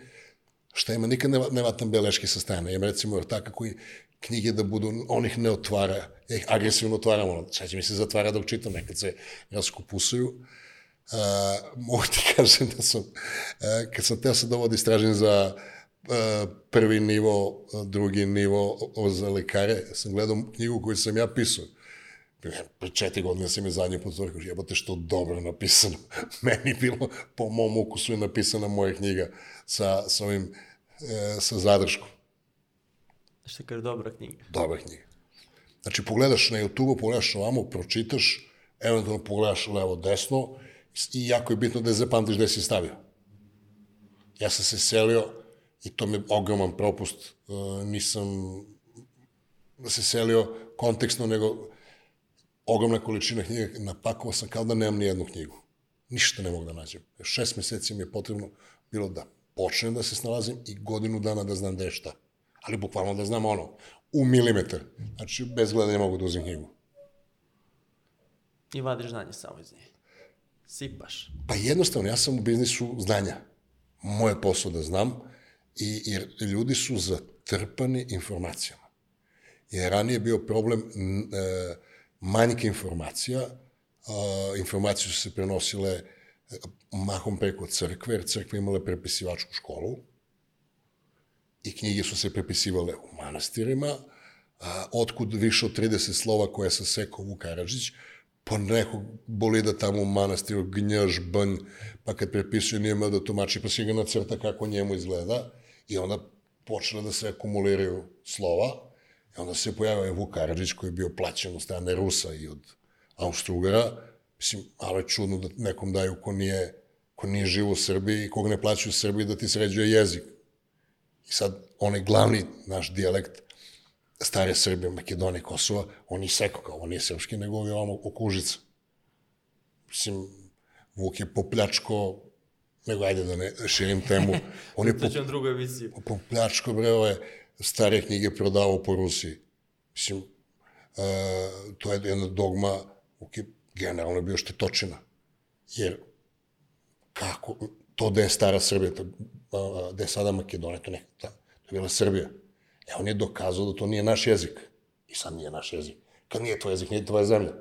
šta ima, nikad ne, ne vatam beleške sa strane. Ima recimo ortaka koji knjige da budu, on ih ne otvara, ih agresivno otvaram, ono, sad će mi se zatvara dok čitam, nekad se raskupusuju. Uh, mogu ti [laughs] kažem da sam, uh, kad sam teo sad ovo da istražim za uh, prvi nivo, drugi nivo za lekare, sam gledao knjigu koju sam ja pisao. pre četiri godine sam je zadnji put rekao, jebote što dobro napisano. [laughs] Meni bilo po mom ukusu je napisana moja knjiga sa, sa ovim, e, sa zadrškom. Što kaže dobra knjiga. Dobra knjiga. Znači, pogledaš na YouTube, pogledaš ovamo, pročitaš, eventualno pogledaš levo, desno i jako je bitno da je zapamtiš gde si stavio. Ja sam se selio i to mi je ogroman propust. E, nisam da se selio kontekstno, nego ogromna količina knjiga, napakovao sam kao da nemam ni jednu knjigu. Ništa ne mogu da nađem. Šest meseci mi je potrebno bilo da počnem da se snalazim i godinu dana da znam da je šta. Ali bukvalno da znam ono, u milimetar. Znači, bez gledanja mogu da uzem knjigu. I vadiš znanje samo iz nje. Sipaš. Pa jednostavno, ja sam u biznisu znanja. Moje posao da znam, i, jer ljudi su zatrpani informacijama. Jer ranije bio problem e, manjka informacija, a, informacije su se prenosile e, mahom preko crkve, jer crkva imala prepisivačku školu i knjige su se prepisivale u manastirima, a, otkud više od 30 slova koje sa sekao Vuk Karadžić, pa nekog bolida tamo u manastiru, gnjaž, banj, pa kad prepisuje nije imao da tumači, pa si ga nacrta kako njemu izgleda i onda počne da se akumuliraju slova i onda se pojavio Vuk Karadžić koji je bio plaćen od strane Rusa i od Austro-Ugara, mislim, malo je čudno da nekom daju ko nije, ko nije živo u Srbiji i koga ne plaćaju u Srbiji da ti sređuje jezik. I sad, onaj glavni naš dijalekt stare Srbije, Makedonije, Kosova, on je seko kao, on nije srpski, nego je ovamo okužica. Mislim, Vuk je popljačko, nego ajde da ne širim temu, on je ću vam drugu emisiju. popljačko, bre, ove stare knjige prodavao po Rusiji. Mislim, e, to je jedna dogma, Vuk je generalno bio štetočina. Jer, kako, to da je stara Srbija, to, da je sada Makedonija, to, ne, ta, to je bila Srbija. E, on je dokazao da to nije naš jezik. I sad nije naš jezik. Kad nije tvoj jezik, nije tvoja zemlja.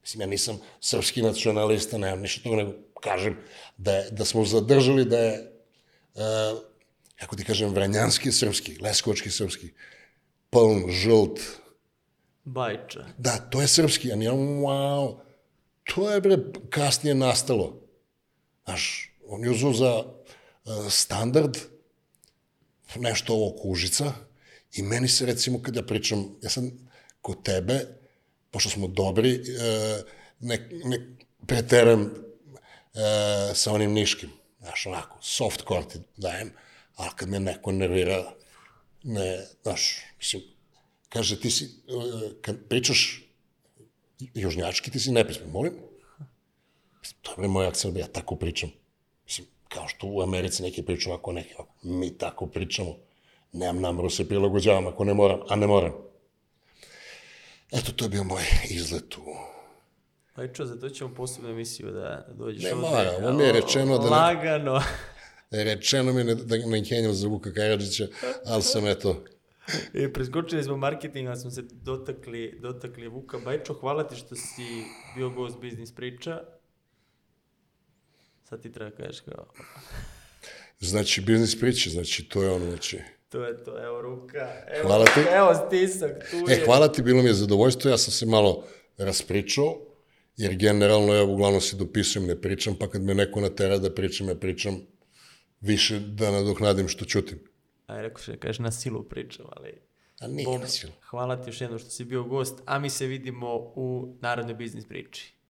Mislim, ja nisam srpski nacionalista, nemam ništa toga, nego kažem da, je, da smo zadržali da je, uh, kako ti kažem, vranjanski srpski, leskovački srpski, pln, žult, Bajča. da, to je srpski, a nije, wow, to je, bre, kasnije nastalo. Znaš, on je uzao za uh, standard nešto ovo kužica i meni se, recimo, kada pričam, ja sam kod tebe, pošto smo dobri, uh, ne, ne preteram uh, sa onim niškim, znaš, onako, soft ti dajem, ali kad me neko nervira, ne, znaš, mislim, kaže, ti si, uh, kad pričaš južnjački, ti si nepismen, molim? To je moj akcent, ja tako pričam. Mislim, kao što u Americi neki pričaju ovako, neki. Mi tako pričamo. Nemam nameru se prilagođavam ako ne moram, a ne moram. Eto, to je bio moj izlet u... Bajča, zato ćemo posebnu emisiju da dođeš Ne ovde. mora, ovo mi je rečeno da ne- Lagano. [laughs] Rečeno mi je da ne kenjam za Vuka Karadžića, ali sam eto... E, preskočili smo marketing, ali smo se dotakli, dotakli Vuka Bajčo. Hvala ti što si bio gost Biznis priča. Sad ti treba kažeš kao, Znači, biznis priče, znači, to je ono, znači... to je to, evo ruka, evo, Hvala ti. evo stisak, tu je. E, hvala ti, bilo mi je zadovoljstvo, ja sam se malo raspričao, jer generalno ja uglavnom se dopisujem, ne pričam, pa kad me neko natera da pričam, ja pričam više da nadoknadim što čutim. Aj, rekao še, kažeš na silu pričam, ali... A nije Bom, na silu. Hvala ti još jednom što si bio gost, a mi se vidimo u Narodnoj biznis priči.